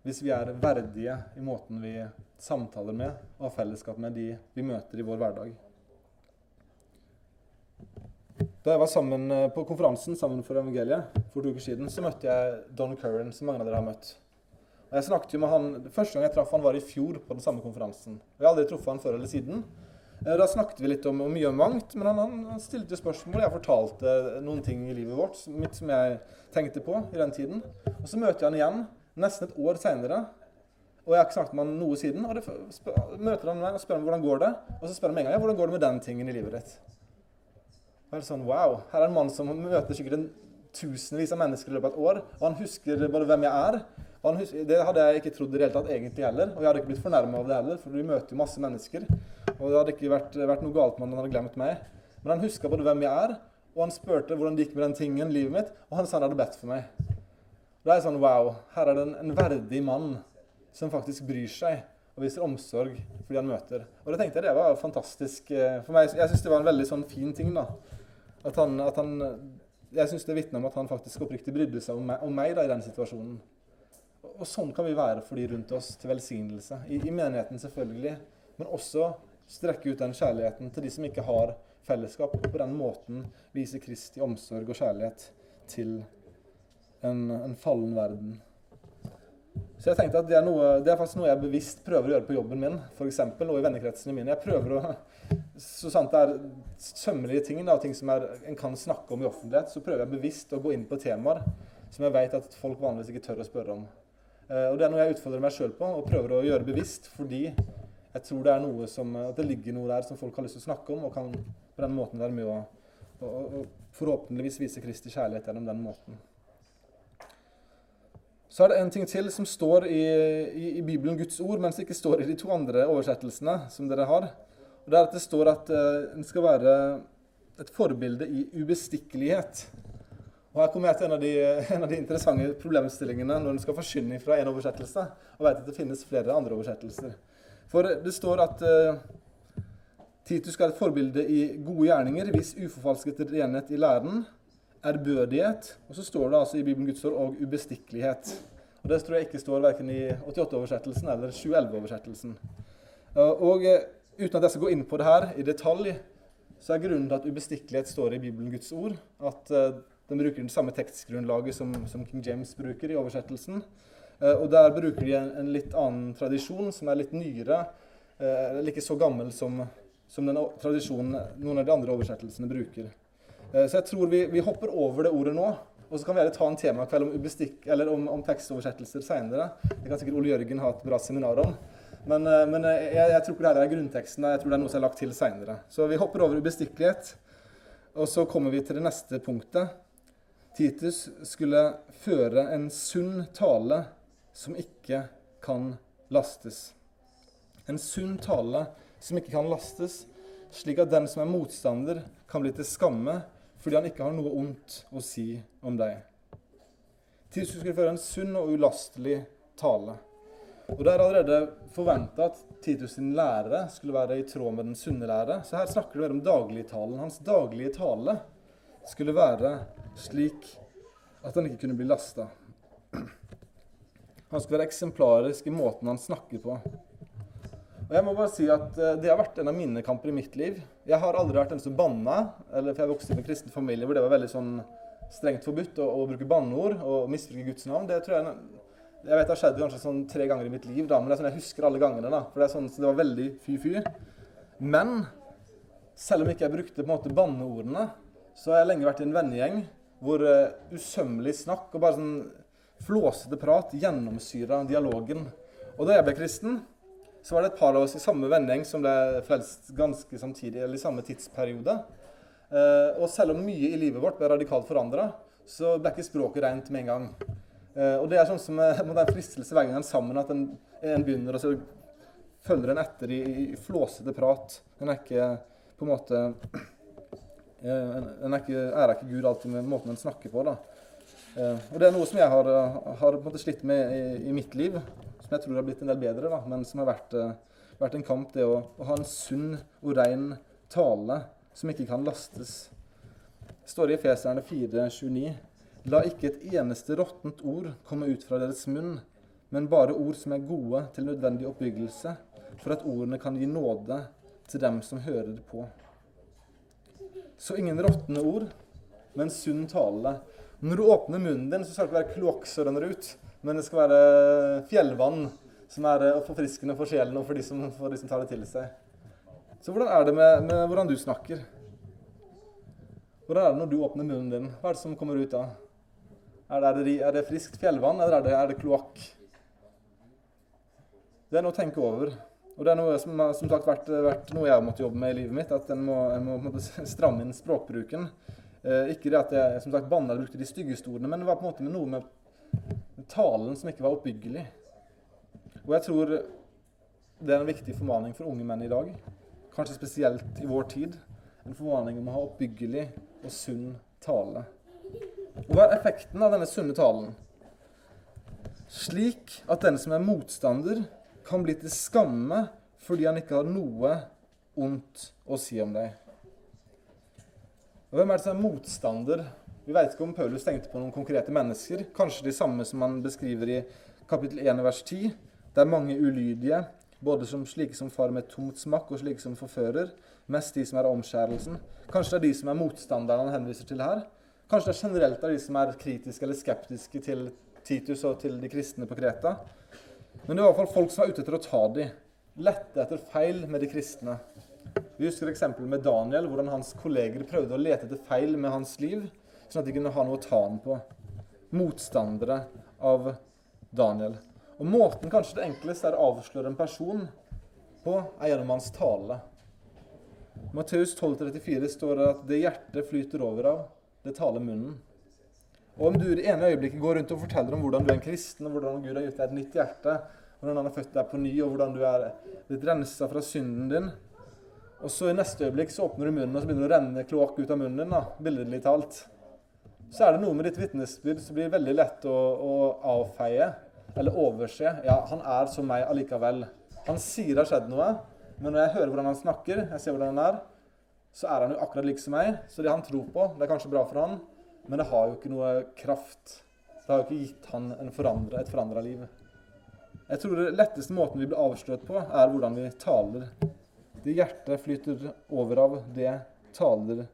A: hvis vi er verdige i måten vi samtaler med og har fellesskap med de vi møter i vår hverdag. Da jeg var sammen eh, på konferansen sammen for evangeliet for to uker siden, så møtte jeg Don Curran, som mange av dere har møtt. Og jeg snakket jo med han, Første gang jeg traff han, var i fjor på den samme konferansen. Og Jeg har aldri truffet han før eller siden. Eh, da snakket vi litt om, om mye om mangt, men han, han stilte spørsmål. Jeg fortalte noen ting i livet vårt mitt som jeg tenkte på i den tiden. Og Så møter jeg han igjen nesten et år seinere. Og jeg har ikke snakket med han noe siden. Og det, møter han meg og spør om hvordan går det Og så spør han meg en gang ja, hvordan går det med den tingen i livet ditt. Og er sånn, wow, Her er en mann som møter sikkert en tusenvis av mennesker i løpet av et år. Og han husker bare hvem jeg er Det hadde jeg ikke trodd i det hele tatt egentlig heller. Og jeg hadde ikke blitt fornærma av det heller, for vi møter jo masse mennesker. Og det hadde ikke vært, vært noe galt med han hadde glemt meg. Men han huska både hvem jeg er, og han spurte hvordan det gikk med den tingen, livet mitt, og han sa han hadde bedt for meg. Da er jeg sånn Wow, her er det en, en verdig mann som faktisk bryr seg og viser omsorg for de han møter. Og det tenkte jeg det var fantastisk eh, for meg. Jeg syns det var en veldig sånn fin ting. da. At han, at han, jeg syns det vitner om at han faktisk oppriktig brydde seg om meg, om meg da, i den situasjonen. Og, sånn kan vi være for de rundt oss, til velsignelse. I, I, menigheten selvfølgelig, men også strekke ut den kjærligheten til de som ikke har fellesskap. Og på den måten vise Kristi omsorg og kjærlighet til en, en fallen verden. Så jeg tenkte at det er, noe, det er, faktisk noe jeg bevisst prøver å gjøre på jobben min, f.eks. og i vennekretsene mine. Jeg prøver å, Så sant det er sømmelige ting, da, ting som er, en kan snakke om i offentlighet, så prøver jeg bevisst å gå inn på temaer som jeg vet at folk vanligvis ikke tør å spørre om. Eh, og Det er noe jeg utfordrer meg sjøl på og prøver å gjøre bevisst, fordi jeg tror det er noe som, at det ligger noe der som folk har lyst til å snakke om, og kan på den måten være med å og, og forhåpentligvis vise Kristi kjærlighet gjennom den måten. Så er det en ting til som står i, i, i Bibelen, Guds ord, mens det ikke står i de to andre oversettelsene som dere har. Og Det er at det står at uh, en skal være et forbilde i ubestikkelighet. Og Her kommer jeg til en av, de, en av de interessante problemstillingene når en skal forsyne fra en oversettelse, og vet at det finnes flere andre oversettelser. For det står at uh, Titus være et forbilde i gode gjerninger, hvis uforfalsket renhet i læren, ærbødighet, og så står det altså i Bibelen Guds ord og ubestikkelighet. Og Det tror jeg ikke står verken i 88-oversettelsen eller 711-oversettelsen. Og eh, uten at jeg skal gå inn på det her i detalj, så er grunnen til at ubestikkelighet står i Bibelen Guds ord, at den bruker det samme tekstgrunnlaget som, som, King James bruker i oversettelsen. Eh, og der bruker de en, en, litt annen tradisjon, som er litt nyere, uh, eller ikke så gammel som, som den tradisjonen noen av de andre oversettelsene bruker. Så jeg tror vi, vi hopper over det ordet nå. Og så kan vi heller ta en temakveld om, om, om tekstoversettelser seinere. Det kan sikkert Ole Jørgen ha et bra seminar om. Men, eh, men eh, jeg, jeg, tror ikke det her er grunnteksten. Jeg tror det er noe som er lagt til seinere. Så vi hopper over ubestikkelighet. Og så kommer vi til det neste punktet. Titus skulle føre en sunn tale som ikke kan lastes. En sunn tale som ikke kan lastes, slik at den som er motstander, kan bli til skamme fordi han ikke har noe ondt å si om deg. Titus skulle føre en sunn og ulastelig tale. Og Det er allerede forventa at Titus sin lære skulle være i tråd med den sunne lære. Så her snakker mer om dagligtalen. Hans daglige tale skulle være slik at han ikke kunne bli lasta. Han skulle være eksemplarisk i måten han snakker på. Og jeg må bare si at eh, Det har vært en av mine kamper i mitt liv. Jeg har aldri vært den som banna. Eller, for Jeg vokste opp i en kristen familie hvor det var veldig sånn strengt forbudt å, å bruke banneord og misbruke Guds navn. Det tror jeg jeg vet Det har skjedd kanskje sånn tre ganger i mitt liv, da, men det er sånn jeg husker alle gangene. da, for Det er sånn, så det var veldig fy-fy. Men selv om ikke jeg brukte på en måte banneordene, så har jeg lenge vært i en vennegjeng hvor uh, usømmelig snakk og bare sånn flåsete prat gjennomsyra dialogen. Og da jeg ble kristen, så var det et par av oss i samme vending som ble frelst ganske samtidig, eller i samme tidsperiode. Uh, og selv om mye i livet vårt ble radikalt forandra, så ble ikke språket rent med en gang. Uh, og det er sånn som uh, det er fristelse hver gang en sammen, at en, en begynner, og så følger en etter i, i flåsete prat. En er ikke på en måte uh, En er ikke, ærer ikke Gud alltid med måten en snakker på. da. og det er noe som jeg har, har slitt med i, i, mitt liv, som jeg tror har blitt en del bedre, da, men som har vært, vært en kamp, det å, å, ha en sunn og ren tale som ikke kan lastes. Det står i Efeserne 4,29 La ikke et eneste råttent ord komme ut fra deres munn, men bare ord som er gode til nødvendig oppbyggelse, for at ordene kan gi nåde til dem som hører det på. Så ingen råtne ord, men sunn tale. Når du åpner munnen din, så skal det ikke være kloakk som renner ut, men det skal være fjellvann som er eh, forfriskende for sjelen og for de som, for de som tar det til seg. Så hvordan er det med, med hvordan du snakker? Hvordan er det når du åpner munnen din? Hva er det som kommer ut da? Er det, er det friskt fjellvann, eller er det, er det kloakk? Det er noe å tenke over. Og det er noe som har som sagt vært, vært, noe jeg har måttet jobbe med i livet mitt. At en må, en må, må stramme inn språkbruken. Eh, ikke det at jeg som sagt banna eller brukte de styggeste ordene, men det var på en måte med noe med talen som ikke var oppbyggelig. Og jeg tror det er en viktig formaning for unge menn i dag. Kanskje spesielt i vår tid. En formaning om å ha oppbyggelig og sunn tale. Og Hva er effekten av denne sunne talen? Slik at den som er motstander, kan bli til skamme fordi han ikke har noe ondt å si om deg. Og hvem er det som er motstander? Vi vet ikke om Paulus tenkte på noen konkrete mennesker. Kanskje de samme som han beskriver i kapittel 1 vers 10. Det er mange ulydige, både som slike som far med tomt smakk, og slike som forfører. Mest de som er omskjærelsen. Kanskje det er de som er motstanderne han henviser til her. Kanskje det er generelt av de som er kritiske eller skeptiske til Titus og til de kristne på Kreta. Men det var i hvert fall folk som var ute etter å ta dem. Lette etter feil med de kristne. Vi husker eksempelet med Daniel, hvordan hans kolleger prøvde å lete etter feil med hans liv, sånn at de kunne ha noe å ta ham på. Motstandere av Daniel. Og Måten kanskje det enkleste er å avsløre en person på, er gjennom hans tale. Matteus 12,34 står det at det hjertet flyter over av, det taler munnen. Og om du i det ene øyeblikket går rundt og forteller om hvordan du er en kristen, og hvordan Gud har gitt deg et nytt hjerte, hvordan han har født deg på ny, og hvordan du er blitt rensa fra synden din, og så i neste øyeblikk så åpner du munnen, og så begynner det å renne kloakk ut av munnen din, da, billedlig talt, så er det noe med ditt vitnesbyrd som blir veldig lett å, å avfeie eller overse. Ja, han er som meg allikevel. Han sier det har skjedd noe, men når jeg hører hvordan han snakker, jeg ser hvordan han er, så er han jo akkurat lik som meg. Så det han tror på, det er kanskje bra for han, men det har jo ikke noe kraft. Det har jo ikke gitt han forandre, et forandra liv. Jeg tror det letteste måten vi blir avslørt på, er hvordan vi taler. Det hjertet flyter over av, det taler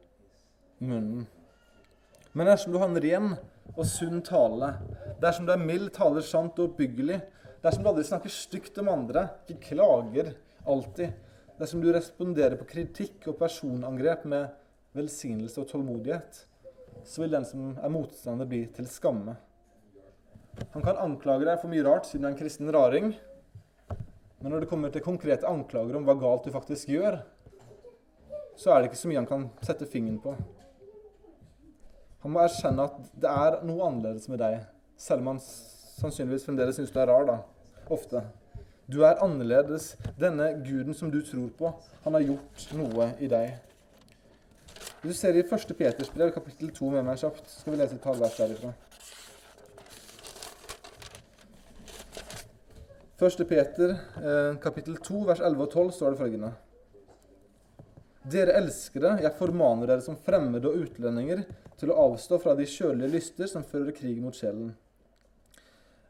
A: munnen. Men dersom du har en ren og sunn tale, dersom du er mild, taler sant og oppbyggelig, dersom du aldri snakker stygt om andre, ikke klager alltid, dersom du responderer på kritikk og personangrep med velsignelse og tålmodighet, så vil den som er motstander, bli til skamme. Han kan anklage deg for mye rart siden du er en kristen raring, men når det kommer til konkrete anklager om hva galt du faktisk gjør, så er det ikke så mye han kan sette fingeren på. Han må erkjenne at det er noe annerledes med deg, selv om han sannsynligvis fremdeles syns du er rar, da. Ofte. Du er annerledes. Denne guden som du tror på, han har gjort noe i deg. Hvis du ser i 1. Peters brev, kapittel 2, med meg kjapt, så skal vi lese et par vers derifra. 1. Peter, eh, kapittel 2, vers 11 og 12, står det følgende. Dere elskere, jeg formaner dere som fremmede og utlendinger til å avstå fra de kjølige lyster som fører krig mot sjelen.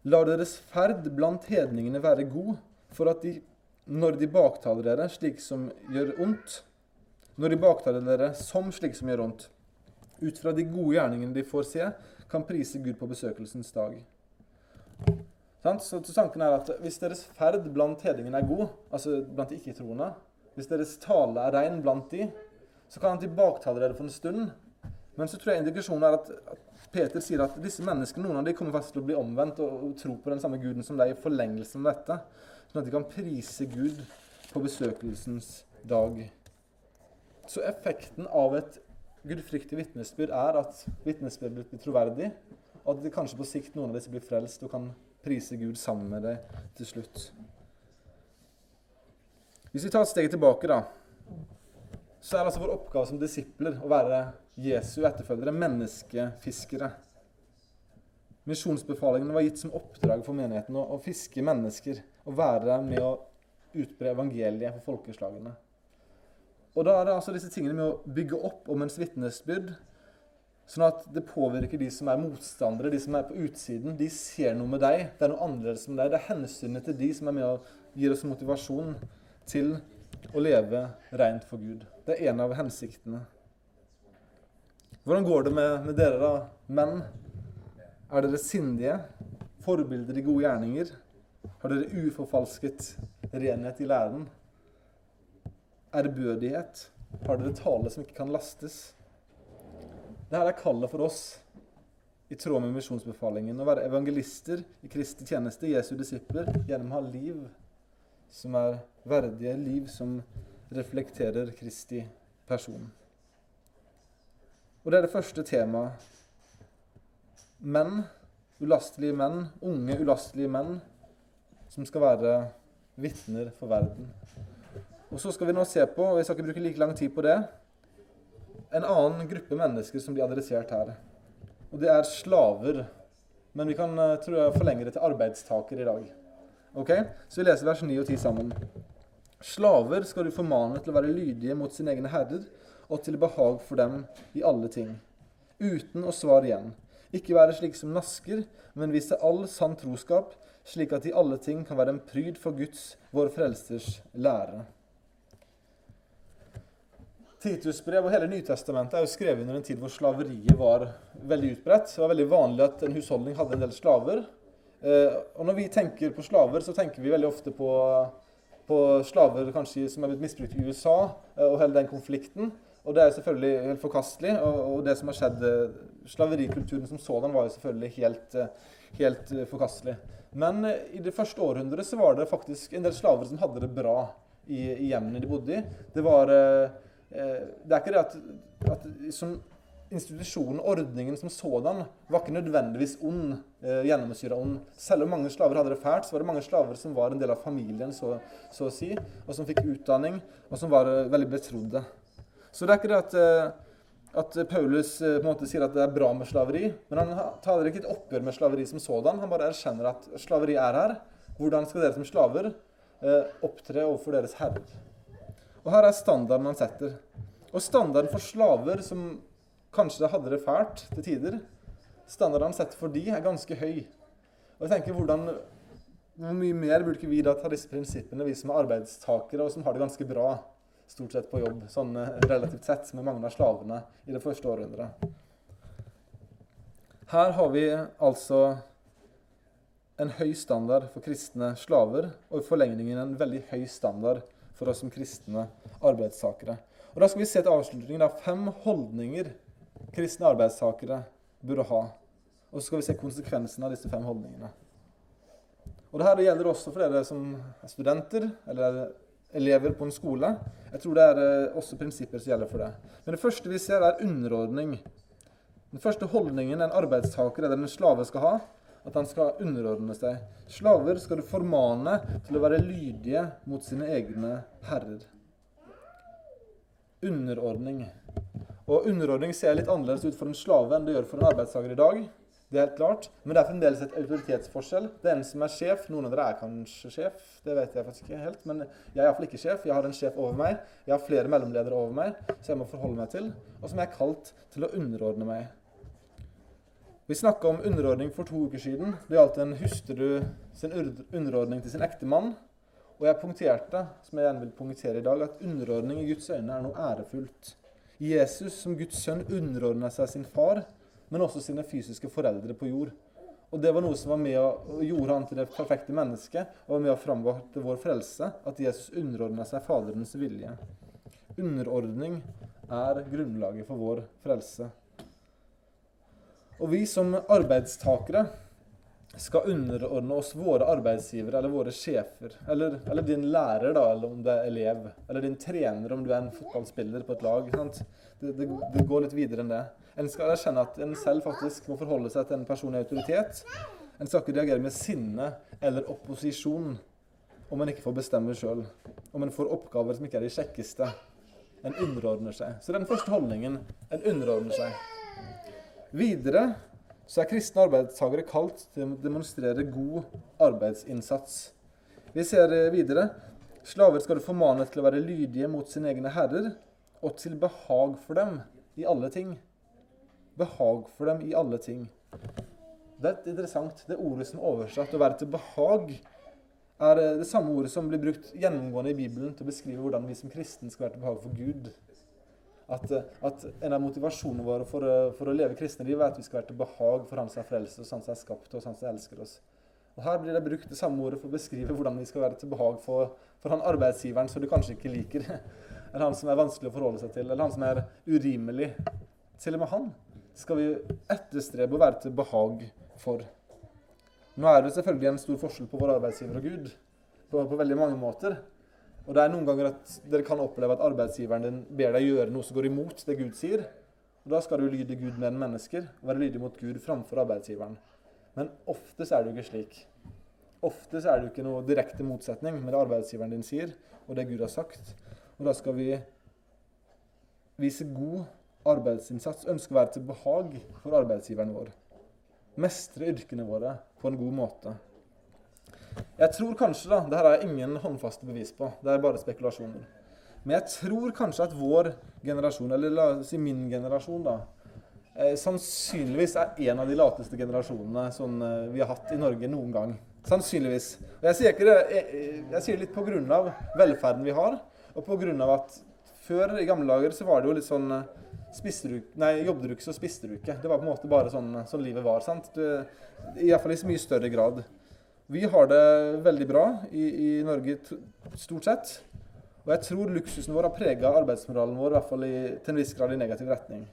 A: La deres ferd blant hedningene være god, for at de, når de baktaler dere slik som gjør ondt, når de baktaler dere som slik som gjør ondt, ut fra de gode gjerningene de får se, kan prise Gud på besøkelsens dag. Så tanken er at Hvis deres ferd blant hedningene er god, altså blant de ikke-troende, hvis deres tale er rein blant de, så kan han tilbaketale dere for en stund. Men så tror jeg indikasjonen er at, Peter sier at disse menneskene, noen av dem kommer faktisk til å bli omvendt og tro på den samme guden som deg i forlengelsen av dette. Sånn at de kan prise Gud på besøkelsens dag. Så effekten av et gudfryktig vitnesbyrd er at vitnesbyrdet blir troverdig, og at det kanskje på sikt noen av disse blir frelst og kan prise Gud sammen med deg til slutt. Hvis vi tar et steg tilbake, da, så er altså vår oppgave som disipler å være Jesu etterfølgere, menneskefiskere. Misjonsbefalingen var gitt som oppdrag for menigheten å, å fiske mennesker. og være med å utbre evangeliet for folkeslagene. Og da er det altså disse tingene med å bygge opp om ens vitnesbyrd, sånn at det påvirker de som er motstandere, de som er på utsiden. De ser noe med deg. Det er noe annerledes med deg. Det er hensynet til de som er med og gir oss motivasjon til å leve rent for Gud. Det er en av hensiktene. Hvordan går det med, med dere, da, menn? Er dere sindige? Forbilder i gode gjerninger? Har dere uforfalsket renhet i læren? Ærbødighet? Har dere tale som ikke kan lastes? Dette er kallet for oss i tråd med misjonsbefalingen. Å være evangelister i Kristi tjeneste, Jesu disipler, gjennom å ha liv som er verdige liv som reflekterer Kristi person. Og det er det første temaet. Menn, ulastelige menn, unge, ulastelige menn, som skal være vitner for verden. Og så skal vi nå se på, og jeg skal ikke bruke like lang tid på det, en annen gruppe mennesker som blir adressert her. Og det er slaver. Men vi kan eh, tror jeg, forlenge det til arbeidstaker i dag. Ok? Så vi leser vers 9 og 10 sammen. Slaver skal du formane til å være lydige mot sine egne herrer, og til behag for dem i alle ting. Uten å svare igjen. Ikke være slik som nasker, men vise all sann troskap, slik at i alle ting kan være en pryd for Guds, vår Frelsers, lære. Titusbrev og hele Nytestamentet er jo skrevet under en tid hvor slaveriet var veldig utbredt. Det var veldig vanlig at en husholdning hadde en del slaver. Eh, og når vi tenker på slaver, så tenker vi veldig ofte på, på slaver kanskje som er blitt misbrukt i USA, eh, og hele den konflikten. Og det er selvfølgelig helt forkastelig. Og, og det som har skjedd eh, Slaverikulturen som sådan var jo selvfølgelig helt, helt forkastelig. Men i det første århundret så var det faktisk en del slaver som hadde det bra. i, i hjemmene de bodde i. Det var Det er ikke det at, at som institusjonen, ordningen som sådan, var ikke nødvendigvis ond, eh, gjennomsyra ond. Selv om mange slaver hadde det fælt, så var det mange slaver som var en del av familien, så, så å si, og som fikk utdanning, og som var eh, veldig betrodde. Så det er ikke det at, eh, at Paulus eh, på en måte sier at det er bra med slaveri, men han tar ikke et oppgjør med slaveri som sådan. Han bare erkjenner at slaveri er her. Hvordan skal dere som slaver eh, opptre overfor deres herrer? Og her er standarden han setter. Og standarden for slaver som Kanskje hadde det fælt til tider. Standarden sett for de er ganske høy. Og jeg tenker, hvordan, Hvor mye mer burde ikke vi da ta disse prinsippene, vi som er arbeidstakere og som har det ganske bra stort sett på jobb, sånn eh, relativt sett, med mange av slavene i det første århundret? Her har vi altså en høy standard for kristne slaver, og i forlengningen en veldig høy standard for oss som kristne arbeidstakere. Og Da skal vi se til avslutningen av fem holdninger kristne arbeidstakere burde ha. Og så skal vi se konsekvensen av disse fem holdningene. Og Dette gjelder også for dere som er studenter eller elever på en skole. Jeg tror det er eh, også prinsipper som gjelder for det. Men det første vi ser, er underordning. Den første holdningen en arbeidstaker eller en slave skal ha, at han skal underordne seg. Slaver skal du formane til å være lydige mot sine egne herrer. Underordning. Og underordning ser litt annerledes ut for en slave enn det gjør for en arbeidstaker i dag. Det er helt klart. Men det er fremdeles et autoritetsforskjell. Det er en som er sjef. Noen av dere er kanskje sjef. Det vet jeg faktisk ikke helt. Men jeg er iallfall ikke sjef. Jeg har en sjef over meg. Jeg har flere mellomledere over meg som jeg må forholde meg til, og som jeg er kalt til å underordne meg. Vi snakka om underordning for to uker siden. Det gjaldt en hustru sin underordning til sin ektemann. Og jeg punkterte, som jeg gjerne vil punktere i dag, at underordning i Guds øyne er noe ærefullt. Jesus som Guds sønn underordna seg sin far, men også sine fysiske foreldre på jord. Og Det var noe som var med og gjorde han til det perfekte mennesket og var med å framvarte vår frelse, at Jesus underordna seg Faderens vilje. Underordning er grunnlaget for vår frelse. Og vi som arbeidstakere skal underordne oss våre arbeidsgivere eller våre sjefer. Eller, eller, din lærer, da, eller om det er elev. Eller din trener, om du er en fotballspiller på et lag. Det, det, det, går litt videre enn det. En skal erkjenne at en selv faktisk må forholde seg til en person i autoritet. En skal ikke reagere med sinne eller opposisjon om en ikke får bestemme sjøl. Om en får oppgaver som ikke er de kjekkeste. En underordner seg. Så den første holdningen en underordner seg. Videre så er kristne arbeidstakere kalt til å demonstrere god arbeidsinnsats. Vi ser eh, videre slaver skal du formane til å være lydige mot sine egne herrer, og til behag for dem i alle ting. Behag for dem i alle ting. Det er interessant. Det ordet som er oversatt 'å være til behag', er eh, det samme ordet som blir brukt gjennomgående i Bibelen til å beskrive hvordan vi som kristne skal være til behag for Gud. At, at, en av motivasjonene våre for, for å leve kristne liv er at vi skal være til behag for Han som er frelst og Han som er skapt og Han som elsker oss. Og Her blir det brukt det samme ordet for å beskrive hvordan vi skal være til behag for, for han arbeidsgiveren som du kanskje ikke liker, eller han som er vanskelig å forholde seg til, eller han som er urimelig. Til og med han skal vi etterstrebe å være til behag for. Nå er det selvfølgelig en stor forskjell på vår arbeidsgiver og Gud på, på veldig mange måter. Og det er noen ganger at dere kan oppleve at arbeidsgiveren din ber deg gjøre noe som går imot det Gud sier. Og Da skal du lyde Gud med en mennesker, og være lydig mot Gud framfor arbeidsgiveren. Men ofte er det jo ikke slik. Ofte er det jo ikke noe direkte motsetning med det arbeidsgiveren din sier, og det Gud har sagt. Og da skal vi vise god arbeidsinnsats, ønske å være til behag for arbeidsgiveren vår. Mestre yrkene våre på en god måte. Jeg tror kanskje, da Det her er ingen håndfaste bevis på. Det er bare spekulasjoner. Men jeg tror kanskje at vår generasjon, eller la oss si min generasjon, da, eh, sannsynligvis er en av de lateste generasjonene som eh, vi har hatt i Norge noen gang. Sannsynligvis. Og jeg sier, det, jeg, jeg sier litt pga. velferden vi har, og på grunn av at før i gamle dager så var det jo litt sånn eh, nei, jobbet du ikke, så spiste du ikke. Det var på en måte bare sånn, sånn livet var. sant? Iallfall i så mye større grad. Vi har det veldig bra i, i Norge stort sett. Og jeg tror luksusen vår har prega arbeidsmoralen vår i hvert fall i, til en viss grad i negativ retning.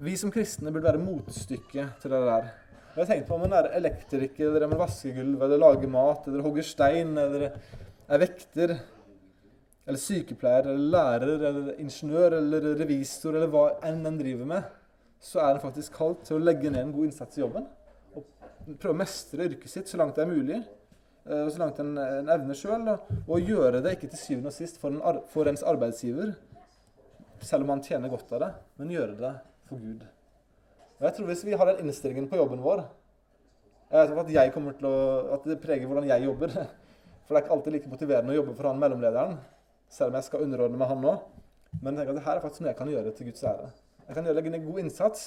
A: Vi som kristne burde være motstykket til det der. Jeg har tenkt på om en er elektriker, eller om en vasker gulv, eller lager mat, eller hogger stein, eller er vekter, eller sykepleier eller lærer eller ingeniør eller revisor eller hva enn en driver med, så er en faktisk kalt til å legge ned en god innsats i jobben. Prøve å mestre yrket sitt så langt det er mulig, eh, og så langt en, en evner sjøl. Og, gjøre det ikke til syvende og sist for, en, for ens arbeidsgiver, selv om han tjener godt av det, men gjøre det for Gud. Og jeg tror Hvis vi har den innstillingen på jobben vår jeg tror at, jeg til å, at det preger hvordan jeg jobber For det er ikke alltid like motiverende å jobbe for han mellomlederen, selv om jeg skal underordne meg han nå. Men jeg tenker at det her er faktisk noe jeg kan gjøre til Guds ære. Jeg kan legge ned god innsats,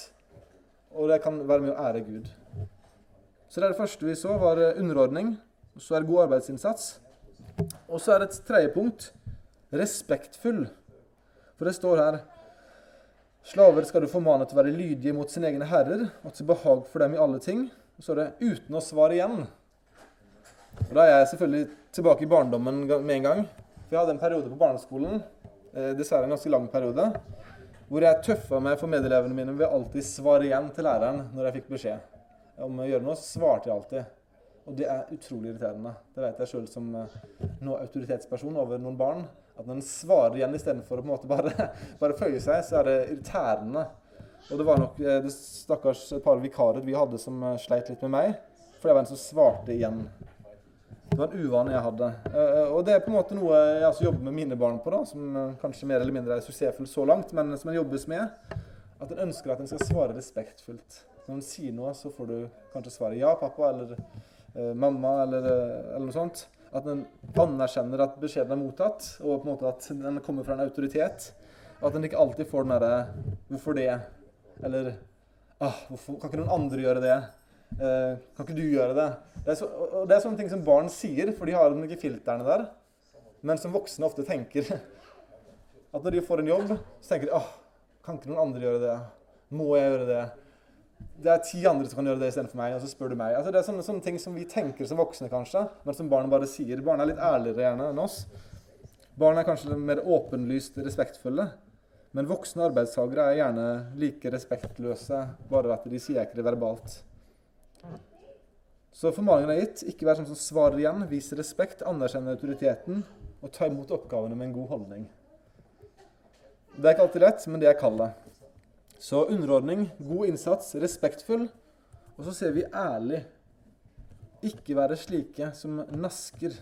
A: og det kan være med å ære Gud. Så det er det første vi så, var eh, underordning. Så er det god arbeidsinnsats. Og så er det et tredje punkt respektfull. For det står her Slaver skal du formane til å være lydige mot sine egne herrer, og til behag for dem i alle ting. Og så er det uten å svare igjen. Og Da er jeg selvfølgelig tilbake i barndommen med en gang. For jeg hadde en periode på barneskolen, eh, dessverre en ganske lang periode, hvor jeg tøffa meg for medelevene mine ved alltid svare igjen til læreren når jeg fikk beskjed om å gjøre noe. Svarte jeg alltid. Og det er utrolig irriterende. Det vet jeg sjøl som noe nå autoritetsperson over noen barn. At når en svarer igjen istedenfor å på en måte bare, bare føye seg, så er det irriterende. Og det var nok eh, det stakkars par vikarer vi hadde som eh, sleit litt med meg. For jeg var en som svarte igjen. Det var en uvane jeg hadde. Og det er på en måte noe jeg altså jobber med mine barn på, da, som kanskje mer eller mindre er suksessfull så langt, men som en jobbes med. At en ønsker at en skal svare respektfullt. Når hun sier noe, så får du kanskje svare ja, pappa, eller eh, mamma, eller, eller, noe sånt. At en anerkjenner at beskjeden er mottatt, og på en måte at den kommer fra en autoritet. At en ikke alltid får den derre 'Hvorfor det?' Eller ah, hvorfor, 'Kan ikke noen andre gjøre det?' Eh, kan ikke du gjøre det? Det er, så, og det er sånne ting som barn sier, for de har ikke filtrene der. Men som voksne ofte tenker at når de får en jobb, så tenker de åh, kan ikke noen andre gjøre det? Må jeg gjøre det? Det er ti andre som kan gjøre det istedenfor meg, og så spør du meg. Altså, det er sånne, sånne, ting som vi tenker som voksne, kanskje, men som barn bare sier. Barn er litt ærligere gjerne enn oss. Barn er kanskje mer åpenlyst respektfulle. Men voksne arbeidstakere er gjerne like respektløse, bare at de sier ikke det verbalt. Så formaningen er gitt. Ikke vær sånn som svarer igjen. Vis respekt, anerkjenn autoriteten og ta imot oppgavene med en god holdning. Det er ikke alltid lett, men det er kallet. Så underordning, god innsats, respektfull. Og så ser vi ærlig. Ikke være slike som nasker.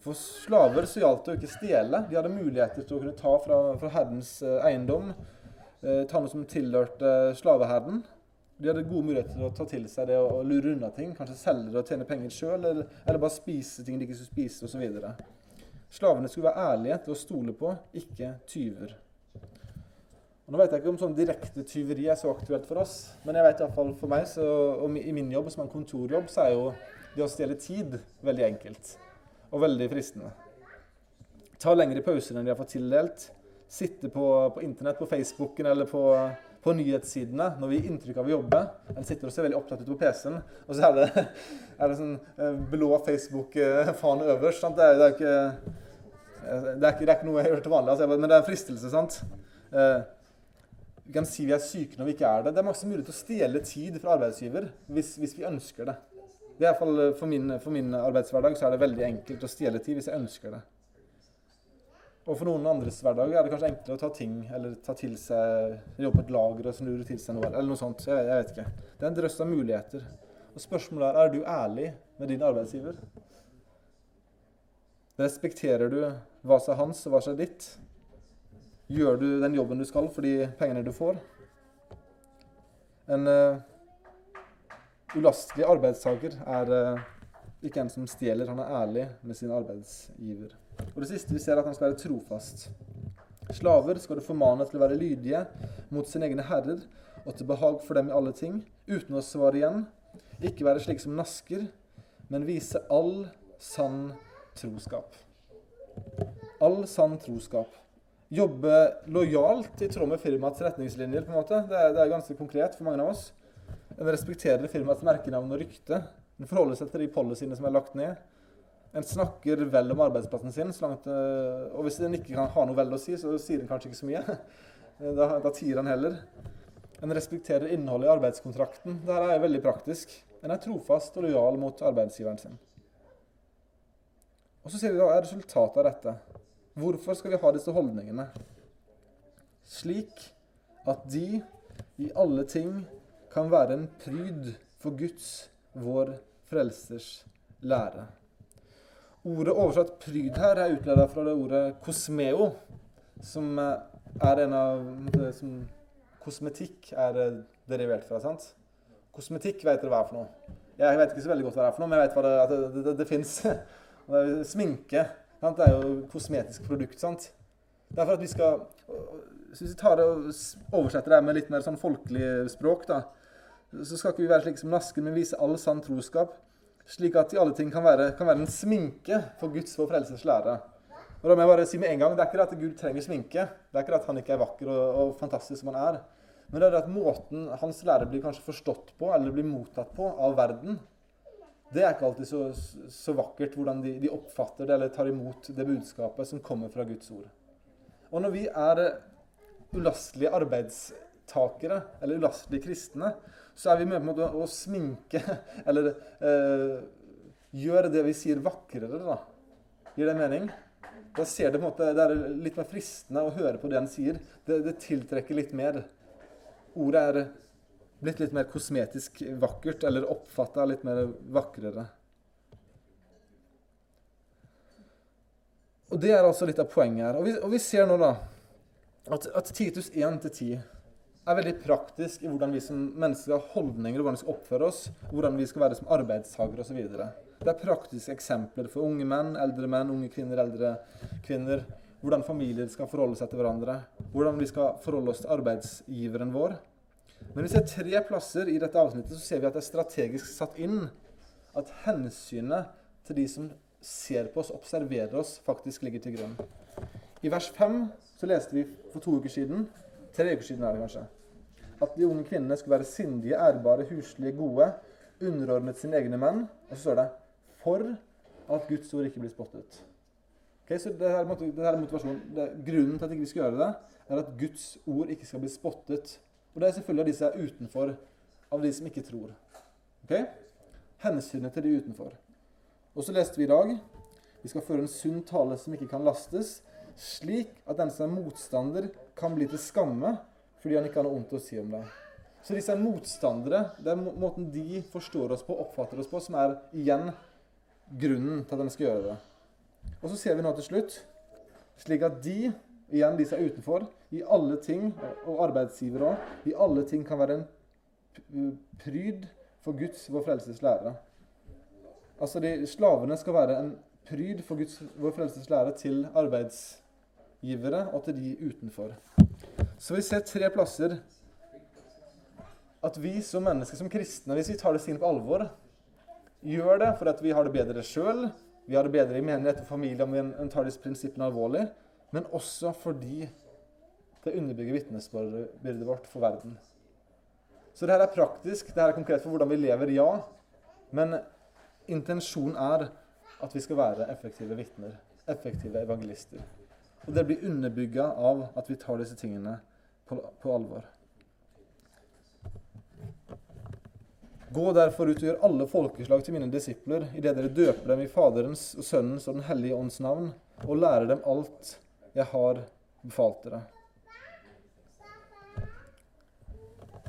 A: For slaver så gjaldt det å ikke stjele. De hadde muligheter til å kunne ta fra, fra herrens eh, eiendom. Eh, ta noe som tilhørte slaveherden. De hadde gode muligheter til å ta til seg det og lure unna ting. Kanskje selge det og tjene penger sjøl, eller, eller, bare spise ting de ikke skulle spise, osv. Slavene skulle være ærlige til å stole på, ikke tyver. Og nå vet jeg ikke om sånn direkte tyveri er så aktuelt for oss, men jeg vet iallfall for meg, så, og i min jobb som en kontorjobb, så er jo det å stjele tid veldig enkelt. Og veldig fristende. Ta lengre pauser enn de har fått tildelt. Sitte på, på internett, på Facebooken eller på på nyhetssidene når vi gir inntrykk av å jobbe. En sitter og ser veldig opptatt ut på PC-en, og så er det, er det sånn eh, blå Facebook-fane øverst. Sant? Det, er, er ikke, eh, ikke, ikke noe jeg gjør til vanlig, altså, men det er en fristelse. sant? Eh, vi kan si vi er syke når vi ikke er det. Det er masse mulighet til å stjele tid fra arbeidsgiver hvis, hvis vi ønsker det. I hvert fall for min, for min arbeidshverdag så er det veldig enkelt å stjele tid hvis jeg ønsker det. Og for noen andres hverdag er det kanskje enklere å ta ting eller ta til seg jobbe på et lager og snurre til seg noe, eller noe sånt. Jeg, jeg, vet ikke. Det er en drøss av muligheter. Og spørsmålet er er du ærlig med din arbeidsgiver. Respekterer du hva som er hans, og hva som er ditt? Gjør du den jobben du skal for de pengene du får? En uh, ulastelig arbeidstaker er uh, ikke en som stjeler, han er ærlig med sin arbeidsgiver. Og det siste vi ser, er at han skal være trofast. Slaver skal du formane til å være lydige mot sine egne herrer og til behag for dem i alle ting, uten å svare igjen. Ikke være slik som nasker, men vise all sann troskap. All sann troskap. Jobbe lojalt i tråd med firmaets retningslinjer. på en måte. Det er, det er ganske konkret for mange av oss. En respekterer firmaets merkenavn og rykte. En forholder seg til de policyene som er lagt ned. En snakker vel om arbeidsplassen sin, langt, eh, og hvis en ikke kan ha noe vel å si, så sier en kanskje ikke så mye. Da, da tier han heller. En respekterer innholdet i arbeidskontrakten. Dette er veldig praktisk. En er trofast og lojal mot arbeidsgiveren sin. Og så ser vi hva er resultatet av dette. Hvorfor skal vi ha disse holdningene? Slik at de i alle ting kan være en pryd for Guds, vår frelsers, lære. Ordet oversatt 'pryd' her er utledet fra det ordet 'kosmeo', som er en av som Kosmetikk er derivert fra. sant? Kosmetikk vet dere hva er for noe. Jeg vet ikke så veldig godt hva det er for noe, men jeg vet hva det, det, det, det fins. Sminke det er jo et kosmetisk produkt. sant? Det er for at vi skal Hvis vi tar det og oversetter det med litt mer sånn folkelig språk, da, så skal ikke vi være slik som nasken, men vise all sann troskap, slik at i alle ting kan være, kan være en sminke for Guds og frelses lære. Og da må jeg bare si med en gang, Det er ikke det at Gud trenger sminke. Det er ikke det at han ikke er vakker og, og fantastisk som han er. Men det er det at måten hans lære blir kanskje forstått på, eller blir mottatt på av verden, det er ikke alltid så, så vakkert hvordan de, de, oppfatter det eller tar imot det budskapet som kommer fra Guds ord. Og når vi er ulastelige arbeidstakere, eller ulastelige kristne, så er vi med på å sminke eller eh, gjøre det vi sier, vakrere. da. Gir det mening? Da ser det på en måte, det er litt mer fristende å høre på det en sier. Det, det tiltrekker litt mer. Ordet er blitt litt mer kosmetisk vakkert, eller oppfatta litt mer vakrere. Og Det er altså litt av poenget her. Og vi, og vi ser nå da at, at Titus 1-10 er veldig praktisk i hvordan vi som mennesker har holdninger, hvordan vi skal oppføre oss, hvordan vi skal være som arbeidstakere osv. Det er praktiske eksempler for unge menn, eldre menn, unge kvinner, eldre kvinner. Hvordan familier skal forholde seg til hverandre. Hvordan vi skal forholde oss til arbeidsgiveren vår. Men vi ser tre plasser i dette avsnittet så ser vi at det er strategisk satt inn at hensynet til de som ser på oss, observerer oss, faktisk ligger til grunn. I vers 5 så leste vi for to uker siden tre uker siden er det kanskje, at de unge kvinnene skulle være sindige, ærbare, huslige, gode, underordnet sine egne menn. Og så står det 'for at Guds ord ikke blir spottet'. Okay, så det her, er motivasjonen. Det, grunnen til at ikke vi skal gjøre det, er at Guds ord ikke skal bli spottet. Og det er selvfølgelig av de som er utenfor, av de som ikke tror. Ok? Hensynet til de utenfor. Og så leste vi i dag vi skal føre en sunn tale som ikke kan lastes, slik at den som er motstander, kan bli til skamme fordi han ikke har noe ondt å si om det. Så disse er motstandere. Det er måten de forstår oss på, oppfatter oss på, som er igjen grunnen til at de skal gjøre det. Og så ser vi nå til slutt slik at de, igjen de som er utenfor, i alle ting, og arbeidsgivere òg, i alle ting kan være en pryd for Guds, vår frelses lære. Altså de, Slavene skal være en pryd for Guds, vår frelses lære til arbeidsgivere og til de utenfor. Så vi ser tre plasser at vi som mennesker, som kristne, hvis vi tar det sin på alvor, gjør det for at vi har det bedre sjøl, vi har det bedre i menighet og familie om vi tar disse prinsippene alvorlig, men også fordi det underbygger vitnesbyrdet vårt for verden. Så det her er praktisk, det her er konkret for hvordan vi lever, ja. Men intensjonen er at vi skal være effektive vitner, effektive evangelister. Og det blir underbygga av at vi tar disse tingene på, på alvor. Gå derfor ut og gjør alle folkeslag til mine disipler, idet dere døper dem i Faderens og Sønnens og Den hellige ånds navn, og lærer dem alt jeg har befalt dere.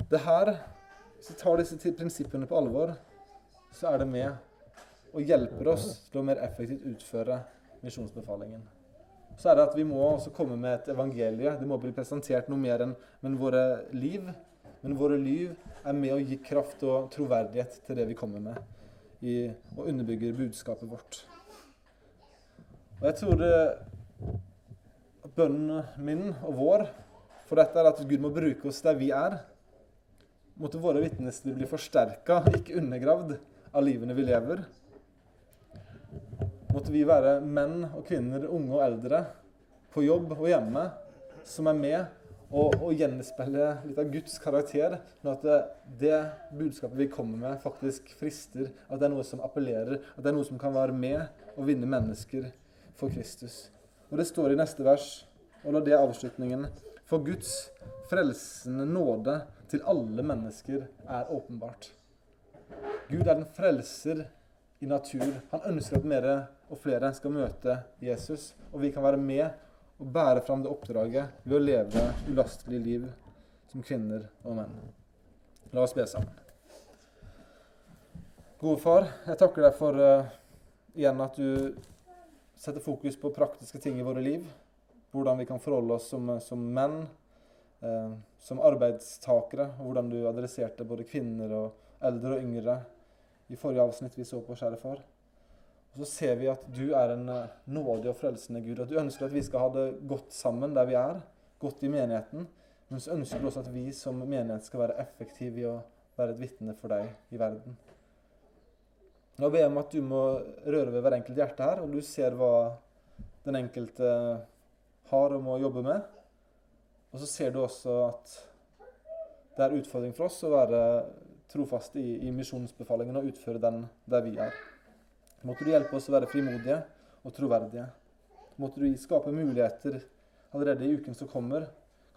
A: Det her, Hvis vi tar disse prinsippene på alvor, så er det med og hjelper oss til å mer effektivt utføre misjonsbefalingen så er det at vi må også komme med et evangelie. Det må bli presentert noe mer enn men våre liv. Men våre liv er med å gi kraft og troverdighet til det vi kommer med, i, og underbygger budskapet vårt. Og jeg tror det, at bønnen min og vår for dette er at Gud må bruke oss der vi er. Måtte våre vitnesbyrd bli forsterka, ikke undergravd, av livene vi lever måtte vi være menn og kvinner, unge og eldre, på jobb og hjemme, som er med og, og gjenspeiler litt av Guds karakter. men at det, det, budskapet vi kommer med, faktisk frister. At det er noe som appellerer. At det er noe som kan være med og vinne mennesker for Kristus. Og Det står i neste vers, og la det avslutningen. For Guds frelsende nåde til alle mennesker er åpenbart. Gud er den frelser i natur. Han ønsker at mer og flere skal møte Jesus og vi kan være med og bære fram det oppdraget ved å leve ulastelig liv som kvinner og menn. La oss be sammen. Gode far, jeg takker deg for uh, igjen at du setter fokus på praktiske ting i våre liv. Hvordan vi kan forholde oss som, som menn, uh, som arbeidstakere. Og hvordan du adresserte både kvinner og eldre og yngre i forrige avsnitt vi så på, kjære far. Og så ser vi at du er en eh, nådig og frelsende Gud. At du ønsker at vi skal ha det godt sammen der vi er, godt i menigheten. Men så ønsker du også at vi som menighet skal være effektive i å være et vitne for deg i verden. Nå ber jeg om at du må røre ved hver enkelt hjerte her, og du ser hva den enkelte har og må jobbe med. Og så ser du også at det er utfordring for oss å være trofaste i, i misjonsbefalingen og utføre den der vi er. Måtte du hjelpe oss å være frimodige og troverdige. Måtte du skape muligheter allerede i uken som kommer,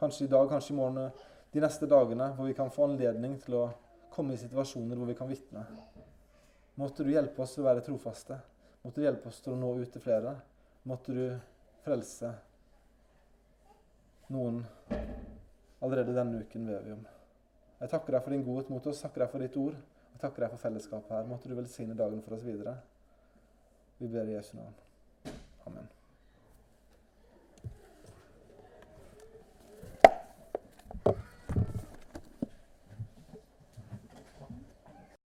A: kanskje i dag, kanskje i morgen, de neste dagene, hvor vi kan få anledning til å komme i situasjoner hvor vi kan vitne. Måtte du hjelpe oss å være trofaste. Måtte du hjelpe oss til å nå ut til flere. Måtte du frelse noen allerede denne uken, ved vi om. Jeg takker deg for din godhet mot oss, takker deg for ditt ord. og takker deg for fellesskapet her. Måtte du velsigne dagen for oss videre. Vi ber i Jesu navn.